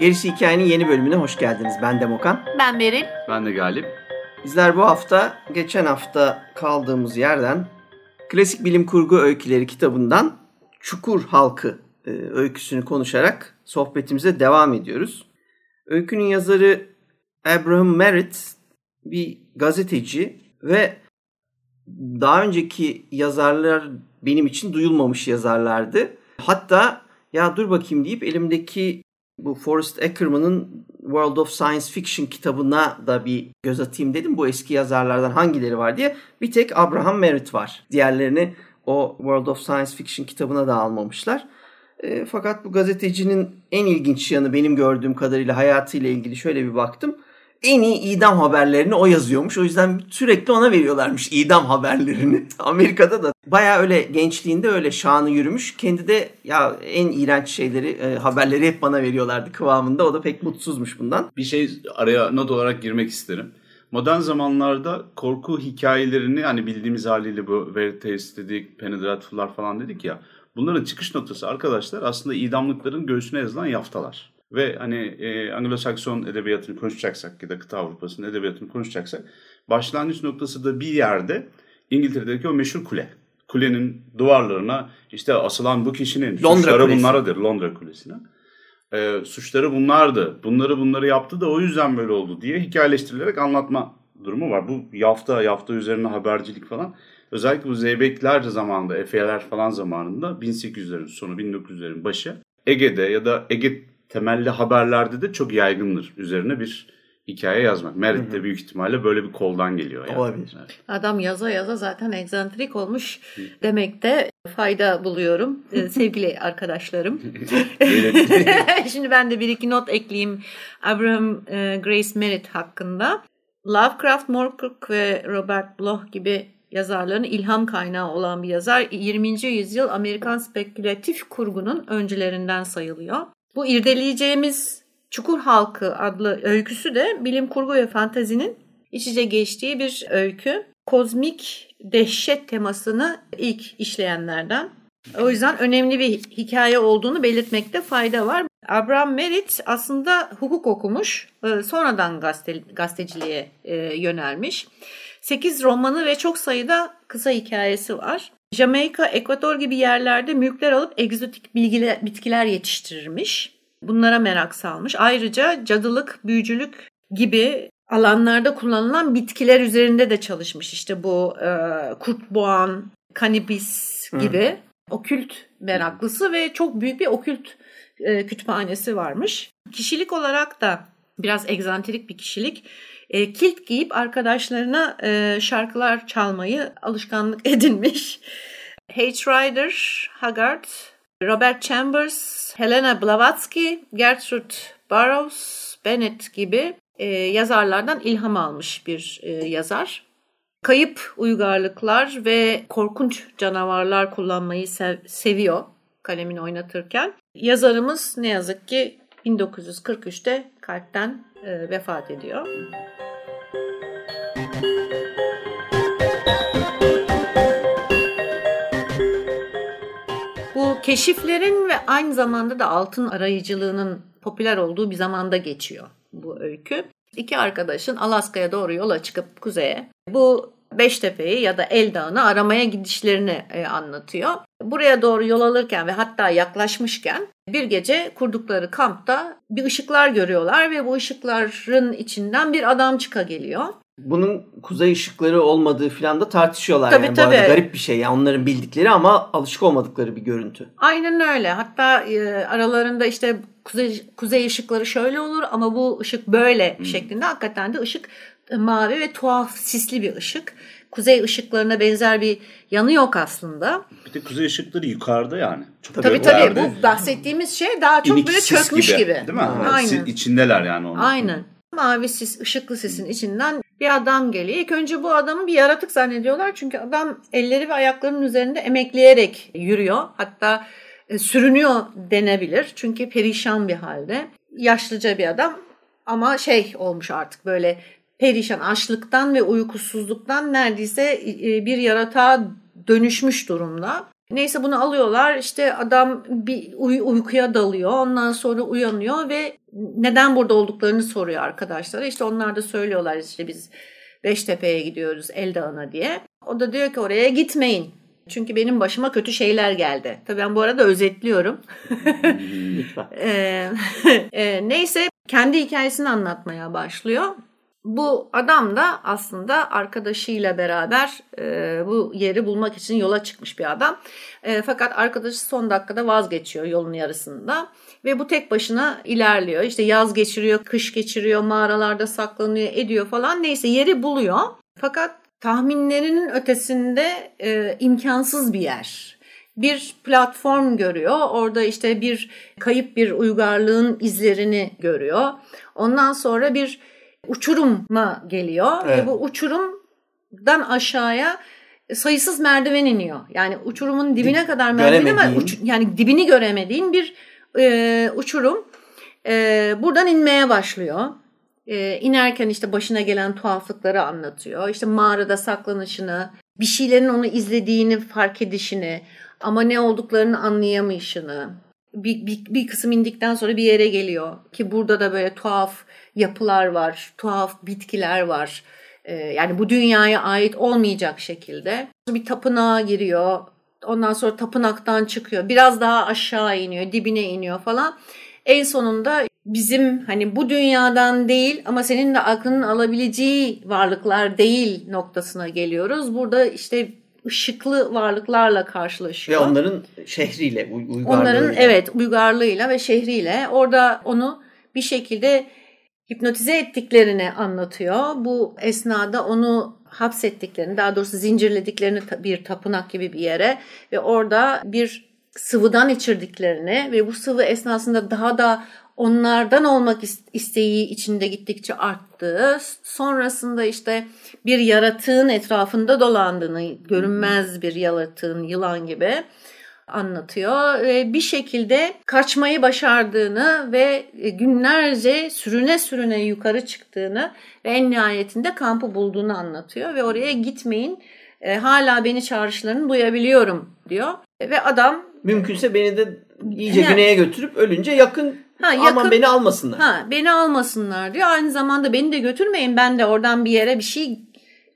Gerisi Hikayenin yeni bölümüne hoş geldiniz. Ben Demokan. Ben Beril. Ben de Galip. Bizler bu hafta geçen hafta kaldığımız yerden Klasik Bilim Kurgu Öyküleri kitabından Çukur Halkı e, öyküsünü konuşarak sohbetimize devam ediyoruz. Öykünün yazarı Abraham Merritt bir gazeteci ve daha önceki yazarlar benim için duyulmamış yazarlardı. Hatta ya dur bakayım deyip elimdeki bu Forrest Ackerman'ın World of Science Fiction kitabına da bir göz atayım dedim. Bu eski yazarlardan hangileri var diye. Bir tek Abraham Merritt var. Diğerlerini o World of Science Fiction kitabına da almamışlar. E, fakat bu gazetecinin en ilginç yanı benim gördüğüm kadarıyla hayatıyla ilgili şöyle bir baktım en iyi idam haberlerini o yazıyormuş. O yüzden sürekli ona veriyorlarmış idam haberlerini. Amerika'da da baya öyle gençliğinde öyle şanı yürümüş. Kendi de ya en iğrenç şeyleri, e, haberleri hep bana veriyorlardı kıvamında. O da pek mutsuzmuş bundan. Bir şey araya not olarak girmek isterim. Modern zamanlarda korku hikayelerini hani bildiğimiz haliyle bu Veritas dedik, Penny Dreadful'lar falan dedik ya. Bunların çıkış noktası arkadaşlar aslında idamlıkların göğsüne yazılan yaftalar. Ve hani e, Anglo-Sakson edebiyatını konuşacaksak ya da kıta Avrupa'sının edebiyatını konuşacaksak başlangıç noktası da bir yerde İngiltere'deki o meşhur kule. Kulenin duvarlarına işte asılan bu kişinin Londra suçları Kulesi. bunlardır Londra Kulesi'ne. E, suçları bunlardı. Bunları bunları yaptı da o yüzden böyle oldu diye hikayeleştirilerek anlatma durumu var. Bu yafta, yafta üzerine habercilik falan. Özellikle bu Zeybekler zamanında, Efe'ler falan zamanında 1800'lerin sonu, 1900'lerin başı Ege'de ya da Ege temelli haberlerde de çok yaygındır üzerine bir hikaye yazmak. Merit de büyük ihtimalle böyle bir koldan geliyor. Yani. Olabilir. Evet. Adam yaza yaza zaten egzantrik olmuş demekte fayda buluyorum Ee, sevgili arkadaşlarım. Şimdi ben de bir iki not ekleyeyim Abraham e, Grace Merritt hakkında. Lovecraft, Moorcock ve Robert Bloch gibi yazarların ilham kaynağı olan bir yazar. 20. yüzyıl Amerikan spekülatif kurgunun öncülerinden sayılıyor. Bu irdeleyeceğimiz Çukur Halkı adlı öyküsü de bilim kurgu ve fantazinin iç içe geçtiği bir öykü. Kozmik dehşet temasını ilk işleyenlerden. O yüzden önemli bir hikaye olduğunu belirtmekte fayda var. Abraham Merritt aslında hukuk okumuş, e, sonradan gazete, gazeteciliğe e, yönelmiş. 8 romanı ve çok sayıda kısa hikayesi var. Jamaika, Ekvator gibi yerlerde mülkler alıp egzotik bilgiler, bitkiler yetiştirirmiş. Bunlara merak salmış. Ayrıca cadılık, büyücülük gibi alanlarda kullanılan bitkiler üzerinde de çalışmış. İşte bu e, kurtboğan, kanibis gibi okült meraklısı ve çok büyük bir okült e, kütüphanesi varmış. Kişilik olarak da biraz egzantrik bir kişilik. E, kilt giyip arkadaşlarına e, şarkılar çalmayı alışkanlık edinmiş. H. Rider, Haggard, Robert Chambers, Helena Blavatsky, Gertrude Burroughs, Bennett gibi e, yazarlardan ilham almış bir e, yazar. Kayıp uygarlıklar ve korkunç canavarlar kullanmayı sev- seviyor kalemini oynatırken. Yazarımız ne yazık ki 1943'te kalpten e, vefat ediyor. Bu keşiflerin ve aynı zamanda da altın arayıcılığının popüler olduğu bir zamanda geçiyor bu öykü. İki arkadaşın Alaska'ya doğru yola çıkıp kuzeye bu Beştepe'yi ya da El Dağı'nı aramaya gidişlerini e, anlatıyor. Buraya doğru yol alırken ve hatta yaklaşmışken bir gece kurdukları kampta bir ışıklar görüyorlar ve bu ışıkların içinden bir adam çıka geliyor. Bunun kuzey ışıkları olmadığı filan da tartışıyorlar. Tabii, yani. Bu arada tabii. garip bir şey. Yani onların bildikleri ama alışık olmadıkları bir görüntü. Aynen öyle. Hatta e, aralarında işte kuzey, kuzey ışıkları şöyle olur ama bu ışık böyle şeklinde. Hakikaten de ışık mavi ve tuhaf sisli bir ışık. Kuzey ışıklarına benzer bir yanı yok aslında. Bir de kuzey ışıkları yukarıda yani. Çok Tabii tabii yerde bu bahsettiğimiz şey daha çok inik böyle çökmüş gibi. Değil mi? Ha. Aynen. içindeler yani onun. Aynen. Mavi sis, ışıklı sisin içinden bir adam geliyor. İlk önce bu adamı bir yaratık zannediyorlar. Çünkü adam elleri ve ayaklarının üzerinde emekleyerek yürüyor. Hatta e, sürünüyor denebilir. Çünkü perişan bir halde. Yaşlıca bir adam ama şey olmuş artık böyle perişan açlıktan ve uykusuzluktan neredeyse bir yaratığa dönüşmüş durumda. Neyse bunu alıyorlar işte adam bir uy- uykuya dalıyor ondan sonra uyanıyor ve neden burada olduklarını soruyor arkadaşlara. İşte onlar da söylüyorlar işte biz Beştepe'ye gidiyoruz Eldağ'ına diye. O da diyor ki oraya gitmeyin. Çünkü benim başıma kötü şeyler geldi. Tabii ben bu arada özetliyorum. e, e, neyse kendi hikayesini anlatmaya başlıyor. Bu adam da aslında arkadaşıyla beraber e, bu yeri bulmak için yola çıkmış bir adam. E, fakat arkadaşı son dakikada vazgeçiyor yolun yarısında. Ve bu tek başına ilerliyor. İşte yaz geçiriyor, kış geçiriyor, mağaralarda saklanıyor, ediyor falan. Neyse yeri buluyor. Fakat tahminlerinin ötesinde e, imkansız bir yer. Bir platform görüyor. Orada işte bir kayıp bir uygarlığın izlerini görüyor. Ondan sonra bir uçuruma geliyor evet. ve bu uçurumdan aşağıya sayısız merdiven iniyor. Yani uçurumun dibine kadar merdiven ama uç, yani dibini göremediğin bir e, uçurum. E, buradan inmeye başlıyor. E, inerken işte başına gelen tuhaflıkları anlatıyor. İşte mağarada saklanışını, bir şeylerin onu izlediğini fark edişini ama ne olduklarını anlayamayışını. Bir, bir, bir kısım indikten sonra bir yere geliyor ki burada da böyle tuhaf yapılar var, tuhaf bitkiler var. Ee, yani bu dünyaya ait olmayacak şekilde. Bir tapınağa giriyor. Ondan sonra tapınaktan çıkıyor. Biraz daha aşağı iniyor, dibine iniyor falan. En sonunda bizim hani bu dünyadan değil ama senin de aklının alabileceği varlıklar değil noktasına geliyoruz. Burada işte ışıklı varlıklarla karşılaşıyor. Ve onların şehriyle, uygarlığıyla. Onların evet uygarlığıyla ve şehriyle. Orada onu bir şekilde hipnotize ettiklerini anlatıyor. Bu esnada onu hapsettiklerini, daha doğrusu zincirlediklerini bir tapınak gibi bir yere ve orada bir sıvıdan içirdiklerini ve bu sıvı esnasında daha da onlardan olmak isteği içinde gittikçe arttığı, sonrasında işte bir yaratığın etrafında dolandığını, görünmez bir yaratığın yılan gibi anlatıyor. Bir şekilde kaçmayı başardığını ve günlerce sürüne sürüne yukarı çıktığını ve en nihayetinde kampı bulduğunu anlatıyor ve oraya gitmeyin e, hala beni çağrışlarını duyabiliyorum diyor. Ve adam mümkünse beni de iyice yani, güneye götürüp ölünce yakın Ha, yakın, Aman beni almasınlar. Ha, beni almasınlar diyor. Aynı zamanda beni de götürmeyin. Ben de oradan bir yere bir şey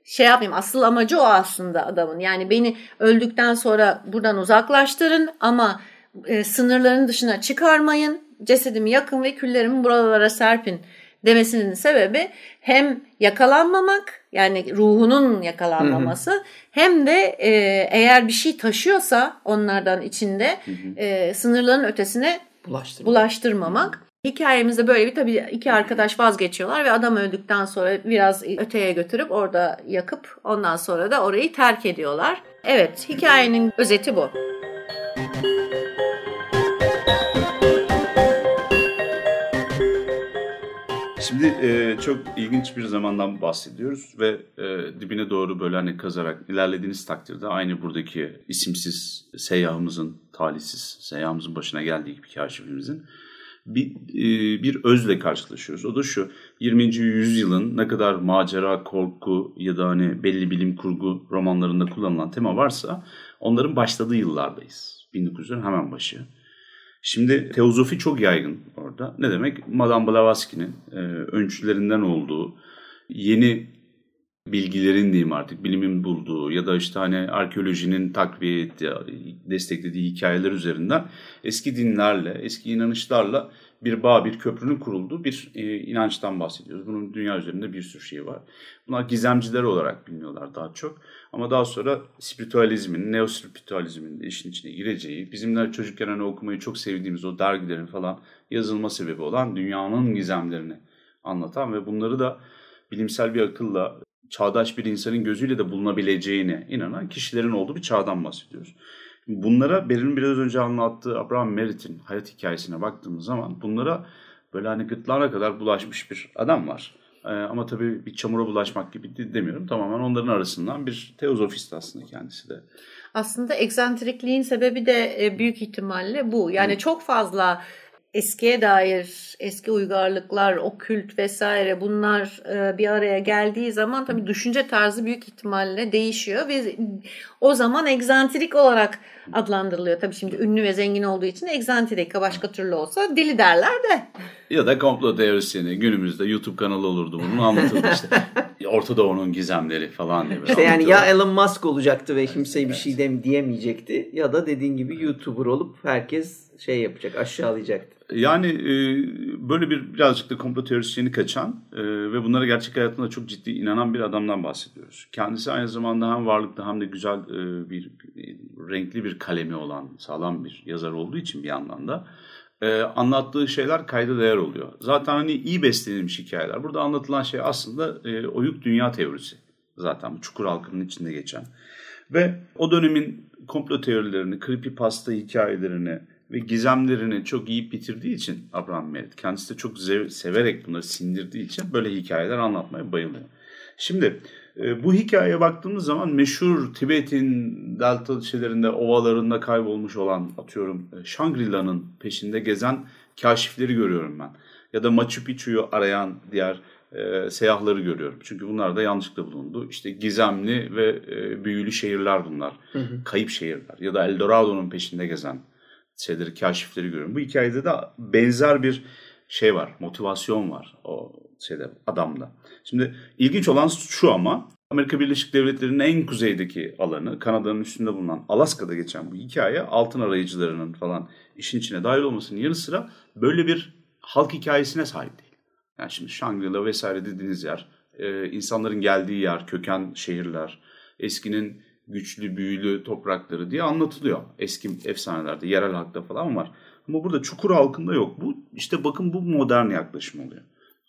şey yapayım. Asıl amacı o aslında adamın. Yani beni öldükten sonra buradan uzaklaştırın ama e, sınırların dışına çıkarmayın. Cesedimi yakın ve küllerimi buralara serpin demesinin sebebi hem yakalanmamak yani ruhunun yakalanmaması hı hı. hem de e, eğer bir şey taşıyorsa onlardan içinde hı hı. E, sınırların ötesine Bulaştırmamak. bulaştırmamak. Hikayemizde böyle bir tabii iki arkadaş vazgeçiyorlar ve adam öldükten sonra biraz öteye götürüp orada yakıp ondan sonra da orayı terk ediyorlar. Evet hikayenin özeti bu. Şimdi e, çok ilginç bir zamandan bahsediyoruz ve e, dibine doğru böyle hani kazarak ilerlediğiniz takdirde aynı buradaki isimsiz seyyahımızın, talihsiz seyyahımızın başına geldiği gibi kaşifimizin bir, e, bir özle karşılaşıyoruz. O da şu 20. yüzyılın ne kadar macera, korku ya da hani belli bilim kurgu romanlarında kullanılan tema varsa onların başladığı yıllardayız. 1900'lerin hemen başı. Şimdi teozofi çok yaygın orada. Ne demek? Madame Blavatsky'nin e, öncülerinden olduğu yeni bilgilerin diyeyim artık bilimin bulduğu ya da işte hani arkeolojinin takviye ettiği, desteklediği hikayeler üzerinden eski dinlerle, eski inanışlarla bir bağ, bir köprünün kurulduğu bir e, inançtan bahsediyoruz. Bunun dünya üzerinde bir sürü şey var. Bunlar gizemciler olarak biliniyorlar daha çok. Ama daha sonra spiritualizmin, neospiritualizmin de işin içine gireceği, bizimler çocukken hani okumayı çok sevdiğimiz o dergilerin falan yazılma sebebi olan dünyanın gizemlerini anlatan ve bunları da bilimsel bir akılla çağdaş bir insanın gözüyle de bulunabileceğine inanan kişilerin olduğu bir çağdan bahsediyoruz. Bunlara Beril'in biraz önce anlattığı Abraham Merritt'in hayat hikayesine baktığımız zaman bunlara böyle hani gırtlağına kadar bulaşmış bir adam var. Ee, ama tabii bir çamura bulaşmak gibi de demiyorum. Tamamen onların arasından bir teozofist aslında kendisi de. Aslında egzantrikliğin sebebi de e, büyük ihtimalle bu. Yani Hı. çok fazla eskiye dair eski uygarlıklar, okült vesaire bunlar e, bir araya geldiği zaman tabii düşünce tarzı büyük ihtimalle değişiyor ve o zaman egzantrik olarak adlandırılıyor. Tabii şimdi ünlü ve zengin olduğu için egzantrik başka türlü olsa deli derler de. Ya da komplo teorisyeni günümüzde YouTube kanalı olurdu bunun anlatıldı işte. Orta Doğu'nun gizemleri falan diye. İşte yani ya Elon Musk olacaktı ve kimseye bir şey dem diyemeyecekti ya da dediğin gibi YouTuber olup herkes şey yapacak aşağılayacaktı. Yani e, böyle bir birazcık da komplo teorisyeni kaçan e, ve bunlara gerçek hayatında çok ciddi inanan bir adamdan bahsediyoruz. Kendisi aynı zamanda hem varlıklı hem de güzel e, bir renkli bir kalemi olan sağlam bir yazar olduğu için bir yandan da e, anlattığı şeyler kayda değer oluyor. Zaten hani iyi beslenilmiş hikayeler. Burada anlatılan şey aslında e, oyuk dünya teorisi. Zaten bu çukur halkının içinde geçen. Ve o dönemin komplo teorilerini, creepypasta hikayelerini, ve gizemlerini çok iyi bitirdiği için Abraham Merritt kendisi de çok severek bunları sindirdiği için böyle hikayeler anlatmaya bayılıyor. Şimdi e, bu hikayeye baktığımız zaman meşhur Tibet'in delta şeylerinde, ovalarında kaybolmuş olan atıyorum e, Shangri-La'nın peşinde gezen kaşifleri görüyorum ben. Ya da Machu Picchu'yu arayan diğer e, seyahları görüyorum. Çünkü bunlar da yanlışlıkla bulundu. İşte gizemli ve e, büyülü şehirler bunlar. Hı hı. Kayıp şehirler. Ya da Eldorado'nun peşinde gezen şeyleri, kaşifleri görüyorum. Bu hikayede de benzer bir şey var, motivasyon var o şeyde adamda. Şimdi ilginç olan şu ama Amerika Birleşik Devletleri'nin en kuzeydeki alanı, Kanada'nın üstünde bulunan Alaska'da geçen bu hikaye altın arayıcılarının falan işin içine dahil olmasının yanı sıra böyle bir halk hikayesine sahip değil. Yani şimdi Shangri-La vesaire dediğiniz yer, e, insanların geldiği yer, köken şehirler, eskinin güçlü, büyülü toprakları diye anlatılıyor. Eski efsanelerde, yerel halkta falan var. Ama burada çukur halkında yok. Bu işte bakın bu modern yaklaşım oluyor.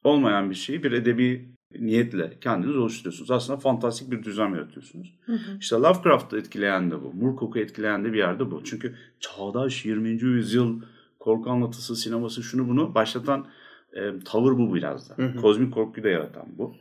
Olmayan bir şeyi bir edebi niyetle kendiniz oluşturuyorsunuz. Aslında fantastik bir düzen yaratıyorsunuz. Hı hı. İşte Lovecraft'ı etkileyen de bu. Moorcock'u etkileyen de bir yerde bu. Çünkü çağdaş 20. yüzyıl korku anlatısı, sineması şunu bunu başlatan e, tavır bu biraz da. Hı hı. Kozmik korkuyu da yaratan bu.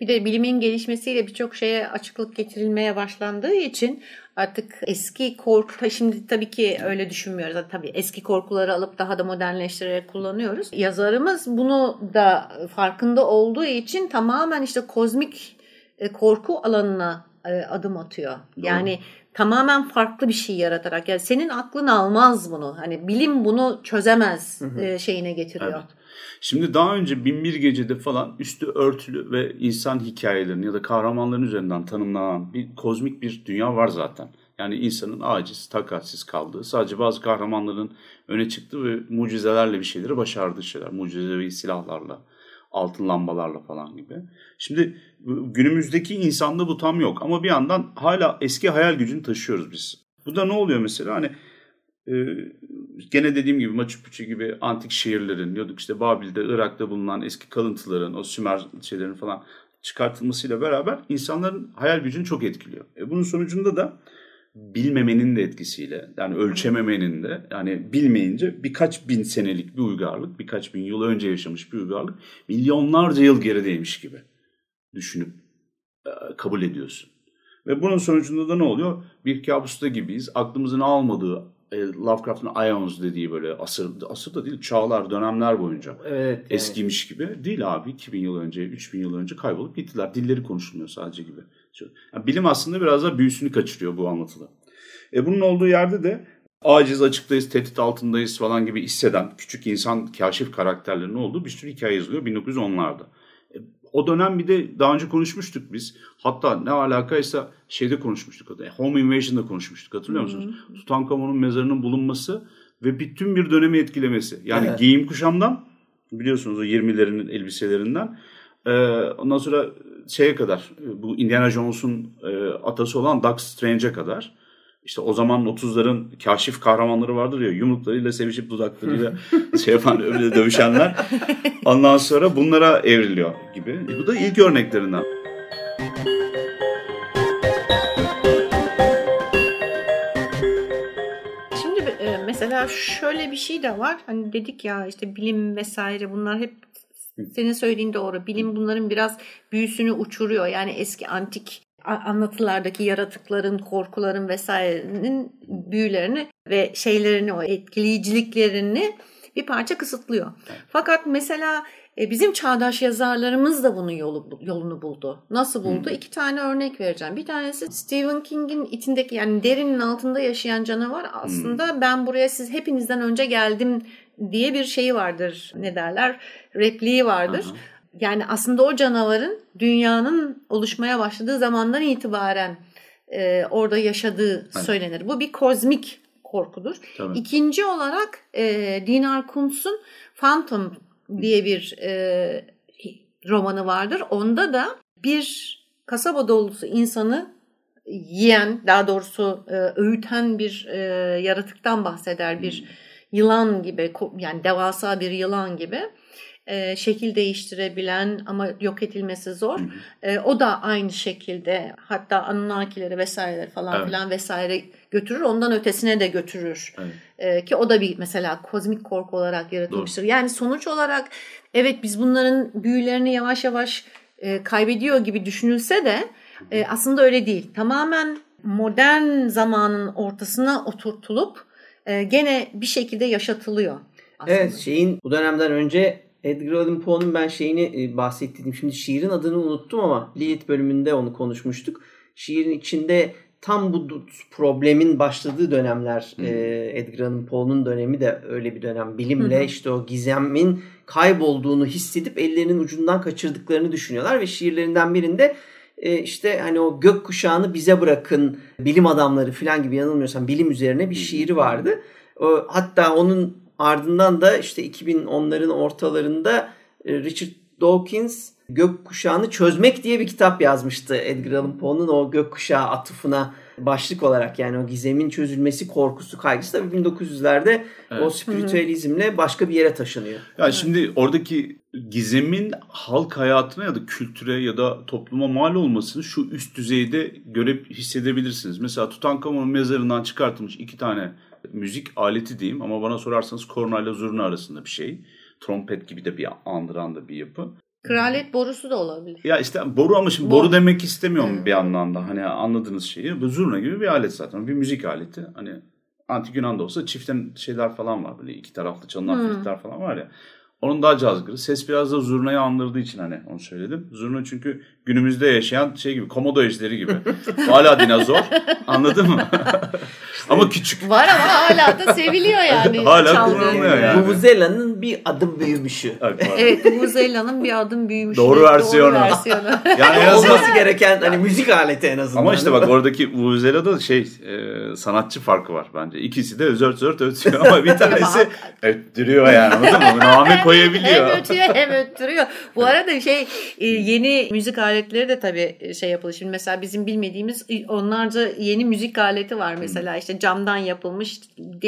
Bir de bilimin gelişmesiyle birçok şeye açıklık getirilmeye başlandığı için artık eski korku, şimdi tabii ki öyle düşünmüyoruz. Tabii eski korkuları alıp daha da modernleştirerek kullanıyoruz. Yazarımız bunu da farkında olduğu için tamamen işte kozmik e, korku alanına e, adım atıyor. Doğru. Yani tamamen farklı bir şey yaratarak. Yani senin aklın almaz bunu. Hani bilim bunu çözemez hı hı. E, şeyine getiriyor. Evet. Şimdi daha önce Binbir Gece'de falan üstü örtülü ve insan hikayelerinin ya da kahramanların üzerinden tanımlanan bir kozmik bir dünya var zaten. Yani insanın aciz, takatsiz kaldığı, sadece bazı kahramanların öne çıktığı ve mucizelerle bir şeyleri başardığı şeyler. Mucizevi silahlarla, altın lambalarla falan gibi. Şimdi günümüzdeki insanda bu tam yok ama bir yandan hala eski hayal gücünü taşıyoruz biz. Bu da ne oluyor mesela? Hani e, gene dediğim gibi Machu Picchu gibi antik şehirlerin, diyorduk işte Babil'de, Irak'ta bulunan eski kalıntıların, o Sümer şeylerin falan çıkartılmasıyla beraber insanların hayal gücünü çok etkiliyor. E bunun sonucunda da bilmemenin de etkisiyle yani ölçememenin de yani bilmeyince birkaç bin senelik bir uygarlık, birkaç bin yıl önce yaşamış bir uygarlık milyonlarca yıl gerideymiş gibi düşünüp e, kabul ediyorsun. Ve bunun sonucunda da ne oluyor? Bir kabusta gibiyiz. Aklımızın almadığı Lovecraft'ın Ions dediği böyle asır, asır da değil çağlar, dönemler boyunca evet, yani. eskimiş gibi. Değil abi 2000 yıl önce, 3000 yıl önce kaybolup gittiler. Dilleri konuşulmuyor sadece gibi. Yani bilim aslında biraz da büyüsünü kaçırıyor bu anlatıda. E bunun olduğu yerde de aciz açıktayız, tehdit altındayız falan gibi hisseden küçük insan kaşif karakterlerinin olduğu bir sürü hikaye yazılıyor 1910'larda o dönem bir de daha önce konuşmuştuk biz. Hatta ne alakaysa şeyde konuşmuştuk. Home Invasion'da konuşmuştuk hatırlıyor musunuz? Tutankamon'un mezarının bulunması ve bütün bir dönemi etkilemesi. Yani evet. giyim kuşamdan biliyorsunuz o 20'lerin elbiselerinden. Ee, ondan sonra şeye kadar bu Indiana Jones'un e, atası olan Doug Strange'e kadar işte o zaman 30'ların kaşif kahramanları vardır ya yumruklarıyla sevişip dudaklarıyla şey yapan öyle dövüşenler. Ondan sonra bunlara evriliyor gibi. E bu da ilk örneklerinden. Şimdi e, mesela şöyle bir şey de var. Hani dedik ya işte bilim vesaire bunlar hep Senin söylediğin doğru. Bilim bunların biraz büyüsünü uçuruyor. Yani eski antik anlatılardaki yaratıkların, korkuların vesairenin büyülerini ve şeylerini, o etkileyiciliklerini bir parça kısıtlıyor. Fakat mesela e, bizim çağdaş yazarlarımız da bunun yolu, yolunu buldu. Nasıl buldu? Hmm. İki tane örnek vereceğim. Bir tanesi Stephen King'in içindeki yani derinin altında yaşayan canavar aslında hmm. ben buraya siz hepinizden önce geldim diye bir şeyi vardır. Ne derler? Repliği vardır. Aha. Yani aslında o canavarın dünyanın oluşmaya başladığı zamandan itibaren e, orada yaşadığı evet. söylenir. Bu bir kozmik korkudur. Tabii. İkinci olarak e, Dinar Kuntz'un Phantom diye bir e, romanı vardır. Onda da bir kasaba dolusu insanı yiyen, daha doğrusu e, öğüten bir e, yaratıktan bahseder. Bir hmm. yılan gibi, yani devasa bir yılan gibi e, şekil değiştirebilen ama yok edilmesi zor. E, o da aynı şekilde hatta Anunnakileri vesaireleri falan evet. filan vesaire götürür. Ondan ötesine de götürür. Evet. E, ki o da bir mesela kozmik korku olarak yaratılmıştır. Doğru. Yani sonuç olarak evet biz bunların büyülerini yavaş yavaş e, kaybediyor gibi düşünülse de e, aslında öyle değil. Tamamen modern zamanın ortasına oturtulup e, gene bir şekilde yaşatılıyor. Aslında. Evet şeyin bu dönemden önce Edgar Allan Poe'nun ben şeyini e, bahsettiğim şimdi şiirin adını unuttum ama Lilith bölümünde onu konuşmuştuk. Şiirin içinde tam bu problemin başladığı dönemler e, Edgar Allan Poe'nun dönemi de öyle bir dönem. Bilimle işte o gizemin kaybolduğunu hissedip ellerinin ucundan kaçırdıklarını düşünüyorlar ve şiirlerinden birinde e, işte hani o gök kuşağını bize bırakın bilim adamları falan gibi yanılmıyorsam bilim üzerine bir şiiri vardı. Hatta onun ardından da işte 2010'ların ortalarında e, Richard Dawkins Gökkuşağını Çözmek diye bir kitap yazmıştı Edgar Allan Poe'nun o gökkuşağı atıfına başlık olarak yani o gizemin çözülmesi korkusu kaygısı da 1900'lerde evet. o spiritüalizmle başka bir yere taşınıyor. Ya yani şimdi oradaki gizemin halk hayatına ya da kültüre ya da topluma mal olmasını şu üst düzeyde görüp hissedebilirsiniz. Mesela Tutankamon'un mezarından çıkartılmış iki tane müzik aleti diyeyim ama bana sorarsanız korna ile zurna arasında bir şey. Trompet gibi de bir andıran da bir yapı. Kraliyet borusu da olabilir. Ya işte boru ama şimdi boru, boru demek istemiyorum hmm. bir anlamda. Hani anladığınız şeyi. Bu zurna gibi bir alet zaten. Bir müzik aleti. Hani antik Yunan'da olsa çiften şeyler falan var. Böyle iki taraflı çalınan hmm. flütler falan var ya. Onun daha cazgırı. Ses biraz da zurnayı andırdığı için hani onu söyledim. Zurna çünkü günümüzde yaşayan şey gibi komodo ejderi gibi. Hala dinozor. Anladın mı? ama küçük. Var ama hala da seviliyor yani. hala kullanılıyor yani. Vuvuzela'nın bir adım büyümüşü. Evet, Vuvuzela'nın bir adım büyümüşü. Doğru versiyonu. Doğru versiyonu. yani olması gereken hani müzik aleti en azından. Ama işte bak oradaki Vuvuzela'da şey e, sanatçı farkı var bence. İkisi de özört zört ötüyor ama bir tanesi öttürüyor yani anladın mı? Name koyabiliyor. hem ötüyor hem öttürüyor. Bu arada şey e, yeni müzik aletleri de tabii e, şey yapılıyor. Şimdi mesela bizim bilmediğimiz onlarca yeni müzik aleti var mesela işte camdan yapılmış.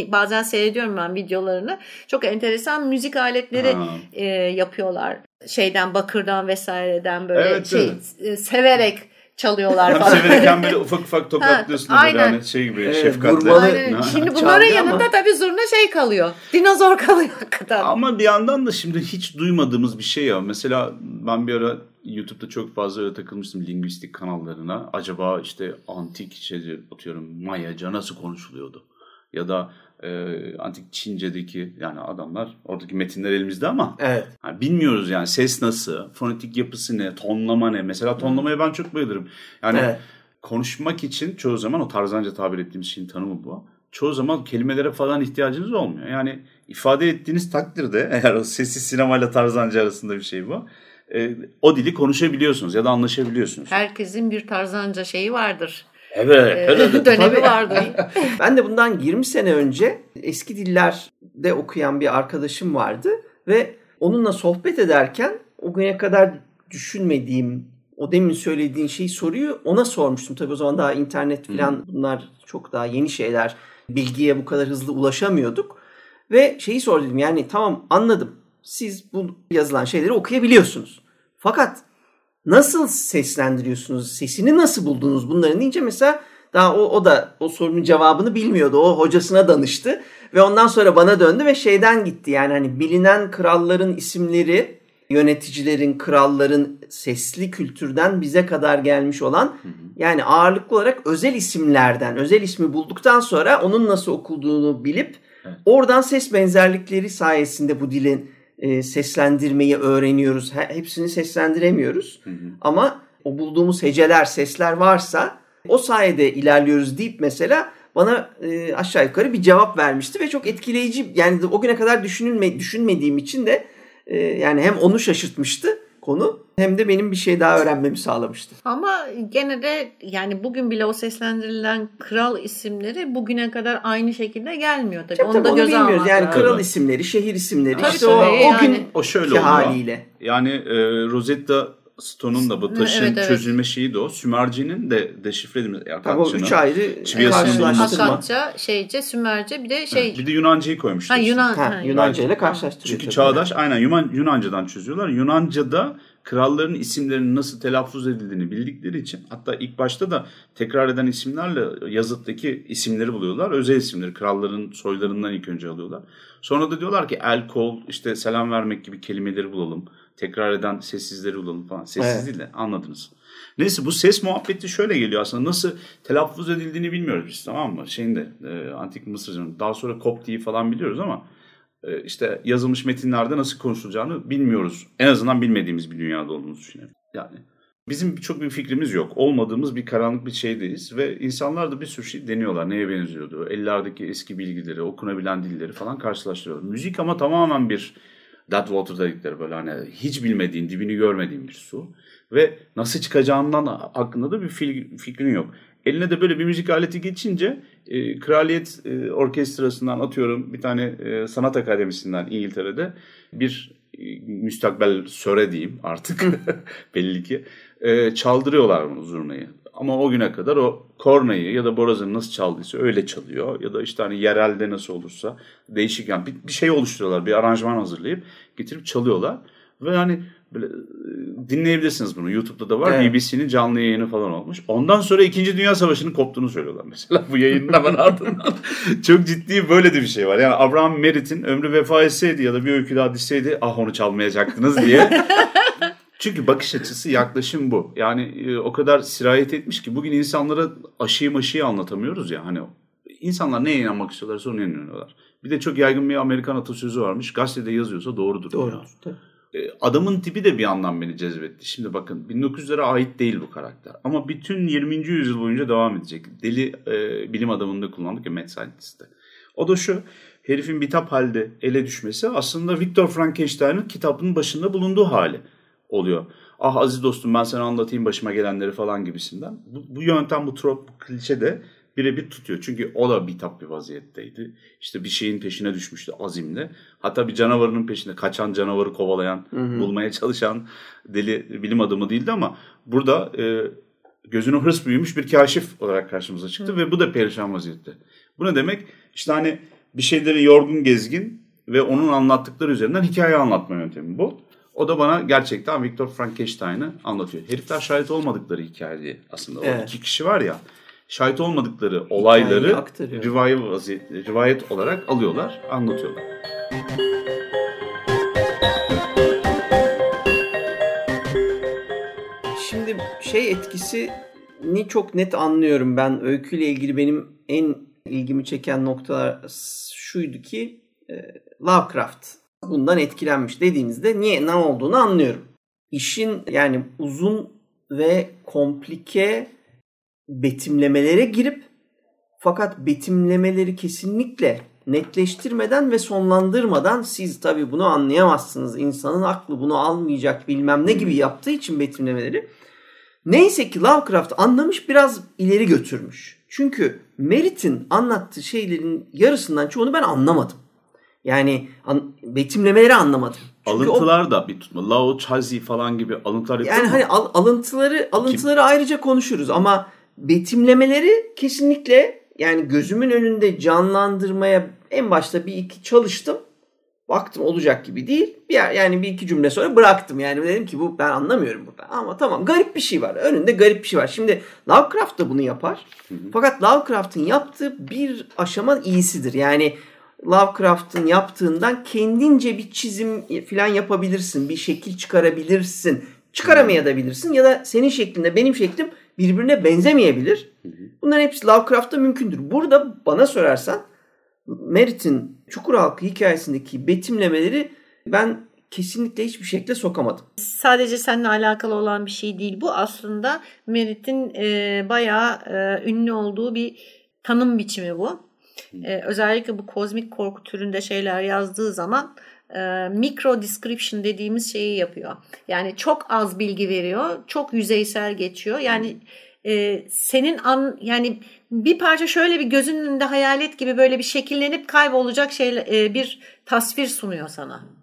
Bazen seyrediyorum ben videolarını. Çok enteresan müzik aletleri e, yapıyorlar. Şeyden bakırdan vesaireden böyle evet, şey evet. severek çalıyorlar falan. Hem severek hem böyle ufak ufak tokatlıyorsun ha, böyle hani şey gibi evet, şefkatle. Aynen. Şimdi bunların yanında ama... tabii zurna şey kalıyor. Dinozor kalıyor hakikaten. Ama bir yandan da şimdi hiç duymadığımız bir şey ya. Mesela ben bir ara YouTube'da çok fazla öyle takılmıştım lingüistik kanallarına. Acaba işte antik şey atıyorum Mayaca nasıl konuşuluyordu? Ya da e, antik Çince'deki yani adamlar oradaki metinler elimizde ama evet. yani bilmiyoruz yani ses nasıl, fonetik yapısı ne, tonlama ne. Mesela tonlamaya ben çok bayılırım. Yani evet. konuşmak için çoğu zaman o tarzanca tabir ettiğimiz şeyin tanımı bu. Çoğu zaman kelimelere falan ihtiyacınız olmuyor. Yani ifade ettiğiniz takdirde eğer o sesi sinemayla tarzanca arasında bir şey bu. E, o dili konuşabiliyorsunuz ya da anlaşabiliyorsunuz. Herkesin bir tarzanca şeyi vardır. Evet. Ee, dönemi vardı. ben de bundan 20 sene önce eski dillerde okuyan bir arkadaşım vardı ve onunla sohbet ederken o güne kadar düşünmediğim o demin söylediğin şeyi soruyu ona sormuştum. Tabii o zaman daha internet falan bunlar çok daha yeni şeyler. Bilgiye bu kadar hızlı ulaşamıyorduk. Ve şeyi sordum yani tamam anladım. Siz bu yazılan şeyleri okuyabiliyorsunuz. Fakat nasıl seslendiriyorsunuz? Sesini nasıl buldunuz bunların deyince mesela daha o, o da o sorunun cevabını bilmiyordu. O hocasına danıştı ve ondan sonra bana döndü ve şeyden gitti. Yani hani bilinen kralların isimleri yöneticilerin, kralların sesli kültürden bize kadar gelmiş olan yani ağırlıklı olarak özel isimlerden, özel ismi bulduktan sonra onun nasıl okulduğunu bilip oradan ses benzerlikleri sayesinde bu dilin e, seslendirmeyi öğreniyoruz. He- hepsini seslendiremiyoruz. Ama o bulduğumuz heceler, sesler varsa o sayede ilerliyoruz deyip mesela bana e, aşağı yukarı bir cevap vermişti ve çok etkileyici. Yani o güne kadar düşünülme, düşünmediğim için de e, yani hem onu şaşırtmıştı konu hem de benim bir şey daha öğrenmemi sağlamıştı. Ama gene de yani bugün bile o seslendirilen kral isimleri bugüne kadar aynı şekilde gelmiyor tabii. Tabii, onu tabii da onu göze bilmiyoruz. Yani lazım. kral isimleri, şehir isimleri Tabii, işte tabii, o, o yani. gün O şöyle oluyor. haliyle. Yani e, Rosetta Stone'un da bu taşın Evet, evet. çözülme şeyi de o. Sümerci'nin de deşifre edilmesi. Tabii o üç ayrı Çiviyasının karşılaştırma. Akatça, şeyce, Sümerce bir de şey. Bir de Yunanca'yı koymuşlar. ha Yunan. Ha, Yunanca ile karşılaştırıyor. Çünkü çağdaş aynen Yunan, Yunanca'dan çözüyorlar. Yunanca'da kralların isimlerinin nasıl telaffuz edildiğini bildikleri için hatta ilk başta da tekrar eden isimlerle yazıttaki isimleri buluyorlar. Özel isimleri kralların soylarından ilk önce alıyorlar. Sonra da diyorlar ki el kol işte selam vermek gibi kelimeleri bulalım. Tekrar eden sessizleri bulalım falan. Sessiz Evet. değil de anladınız. Neyse bu ses muhabbeti şöyle geliyor aslında. Nasıl telaffuz edildiğini bilmiyoruz biz tamam mı? Şeyinde e, antik Mısırca'nın daha sonra Kopti'yi falan biliyoruz ama e, işte yazılmış metinlerde nasıl konuşulacağını bilmiyoruz. En azından bilmediğimiz bir dünyada olduğumuzu düşünüyorum. Yani bizim çok bir fikrimiz yok. Olmadığımız bir karanlık bir şeydeyiz ve insanlar da bir sürü şey deniyorlar. Neye benziyordu? Ellerdeki eski bilgileri, okunabilen dilleri falan karşılaştırıyorlar. Müzik ama tamamen bir Dead Water dedikleri böyle hani hiç bilmediğin, dibini görmediğin bir su. Ve nasıl çıkacağından hakkında da bir fikrin yok. Eline de böyle bir müzik aleti geçince e, Kraliyet e, Orkestrası'ndan atıyorum bir tane e, sanat akademisinden İngiltere'de bir e, müstakbel söre diyeyim artık belli ki e, çaldırıyorlar bunu zurnayı. Ama o güne kadar o kornayı ya da borazını nasıl çaldıysa öyle çalıyor. Ya da işte hani yerelde nasıl olursa değişik yani bir, bir şey oluşturuyorlar. Bir aranjman hazırlayıp getirip çalıyorlar. Ve hani böyle e, dinleyebilirsiniz bunu. YouTube'da da var. Evet. BBC'nin canlı yayını falan olmuş. Ondan sonra 2. Dünya Savaşı'nın koptuğunu söylüyorlar mesela bu yayının hemen ardından. Çok ciddi böyle de bir şey var. Yani Abraham Merritt'in ömrü vefa etseydi ya da bir öykü daha düşseydi ah onu çalmayacaktınız diye. Çünkü bakış açısı yaklaşım bu. Yani e, o kadar sirayet etmiş ki bugün insanlara aşıyı maşıyı anlatamıyoruz ya. Hani insanlar neye inanmak istiyorlarsa ona inanıyorlar. Bir de çok yaygın bir Amerikan atasözü varmış. Gazetede yazıyorsa doğrudur. Doğru. Ya. E, Adamın tipi de bir anlam beni cezbetti. Şimdi bakın 1900'lere ait değil bu karakter. Ama bütün 20. yüzyıl boyunca devam edecek. Deli e, bilim adamında kullandık ya Mad Scientist'te. O da şu. Herifin bitap halde ele düşmesi aslında Viktor Frankenstein'ın kitabının başında bulunduğu hali oluyor. Ah aziz dostum ben sana anlatayım başıma gelenleri falan gibisinden. Bu, bu yöntem, bu trop, bu klişe de birebir tutuyor. Çünkü o da bitap bir vaziyetteydi. İşte bir şeyin peşine düşmüştü azimle. Hatta bir canavarının peşinde kaçan canavarı kovalayan, bulmaya çalışan deli bilim adamı değildi ama burada e, gözüne hırs büyümüş bir kaşif olarak karşımıza çıktı ve bu da perişan vaziyette. Bu ne demek? İşte hani bir şeyleri yorgun gezgin ve onun anlattıkları üzerinden hikaye anlatma yöntemi bu. O da bana gerçekten Viktor Frankenstein'ı anlatıyor. Herifler şahit olmadıkları hikayeyi aslında. O Evet. iki kişi var ya şahit olmadıkları olayları rivayet, rivayet olarak alıyorlar, anlatıyorlar. Şimdi şey etkisini çok net anlıyorum ben. Öyküyle ilgili benim en ilgimi çeken noktalar şuydu ki e, Lovecraft bundan etkilenmiş dediğinizde niye ne olduğunu anlıyorum. İşin yani uzun ve komplike betimlemelere girip fakat betimlemeleri kesinlikle netleştirmeden ve sonlandırmadan siz tabii bunu anlayamazsınız. İnsanın aklı bunu almayacak bilmem ne gibi yaptığı için betimlemeleri. Neyse ki Lovecraft anlamış biraz ileri götürmüş. Çünkü Merritt'in anlattığı şeylerin yarısından çoğunu ben anlamadım. Yani an, betimlemeleri anlamadım. Çünkü o- Alıntılar da bir tutma. Lao Chazi falan gibi alıntılar yapıyor yani hani al- alıntıları alıntıları ayrıca konuşuruz ama betimlemeleri kesinlikle yani gözümün önünde canlandırmaya en başta bir iki çalıştım. Baktım olacak gibi değil. Bir yer, yani bir iki cümle sonra bıraktım. Yani dedim ki bu ben anlamıyorum burada. Ama tamam garip bir şey var. Önünde garip bir şey var. Şimdi Lovecraft da bunu yapar. Fakat Lovecraft'ın yaptığı bir aşama iyisidir. Yani Lovecraft'ın yaptığından kendince bir çizim falan yapabilirsin. Bir şekil çıkarabilirsin. Çıkaramayabilirsin ya da senin şeklinde benim şeklim birbirine benzemeyebilir. Bunların hepsi Lovecraft'ta mümkündür. Burada bana sorarsan Merit'in Çukur Halkı hikayesindeki betimlemeleri ben kesinlikle hiçbir şekilde sokamadım. Sadece seninle alakalı olan bir şey değil. Bu aslında Merit'in e, bayağı e, ünlü olduğu bir tanım biçimi bu. E, özellikle bu kozmik korku türünde şeyler yazdığı zaman e, micro description dediğimiz şeyi yapıyor. Yani çok az bilgi veriyor, çok yüzeysel geçiyor. Yani e, senin an yani bir parça şöyle bir gözünün önünde hayalet gibi böyle bir şekillenip kaybolacak şey e, bir tasvir sunuyor sana.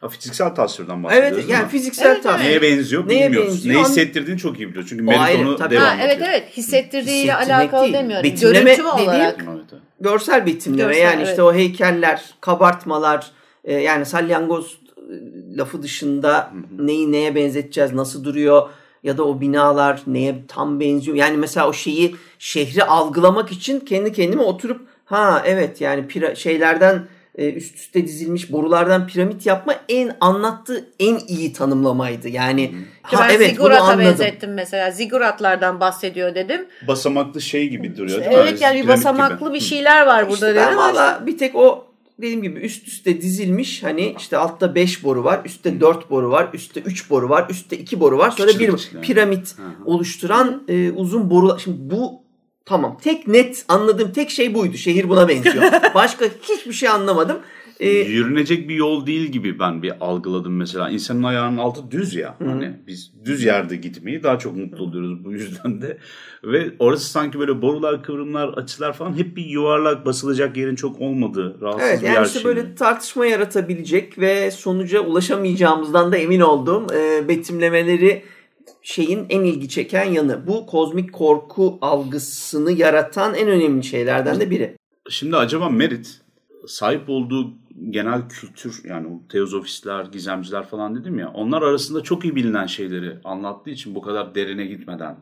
Ha, fiziksel tasvirden bahsediyoruz Evet yani fiziksel Evet, tasvir. Neye benziyor Neye bilmiyoruz. benziyor? Ne hissettirdiğini çok iyi biliyor. Çünkü Merit ayrı, onu tabii. devam Ha, evet ediyor. evet hissettirdiğiyle alakalı değil. demiyorum. Betimleme Görüntü dediğim- olarak. Evet, evet. Görsel betimleme Görsel, yani evet. işte o heykeller, kabartmalar e, yani salyangoz e, lafı dışında neyi neye benzeteceğiz, nasıl duruyor ya da o binalar neye tam benziyor. Yani mesela o şeyi şehri algılamak için kendi kendime oturup ha evet yani pira- şeylerden e, üst üste dizilmiş borulardan piramit yapma en anlattığı en iyi tanımlamaydı. Yani ha ben evet bunu anladım. benzettim mesela. Ziguratlardan bahsediyor dedim. Basamaklı şey gibi duruyor değil mi? Evet yani bir basamaklı gibi. bir şeyler var burada İşte dedim. valla bir tek o dediğim gibi üst üste dizilmiş hani işte altta 5 boru var, üstte 4 boru var, üstte 3 boru var, üstte 2 boru var. Sonra Küçük bir yani. piramit Hı hı. oluşturan e, uzun borular. Şimdi bu tamam tek net anladığım tek şey buydu. Şehir buna benziyor. Başka hiçbir şey anlamadım. E, Yürünecek bir yol değil gibi ben bir algıladım mesela. İnsanın ayağının altı düz ya. Hani biz düz yerde gitmeyi daha çok mutlu oluyoruz bu yüzden de. Ve orası sanki böyle borular, kıvrımlar, açılar falan hep bir yuvarlak basılacak yerin çok olmadığı rahatsız Evet bir yani yer işte şeyi. böyle tartışma yaratabilecek ve sonuca ulaşamayacağımızdan da emin olduğum e, betimlemeleri şeyin en ilgi çeken yanı. Bu kozmik korku algısını yaratan en önemli şeylerden de biri. Şimdi acaba Merit sahip olduğu genel kültür yani o teozofistler, gizemciler falan dedim ya onlar arasında çok iyi bilinen şeyleri anlattığı için bu kadar derine gitmeden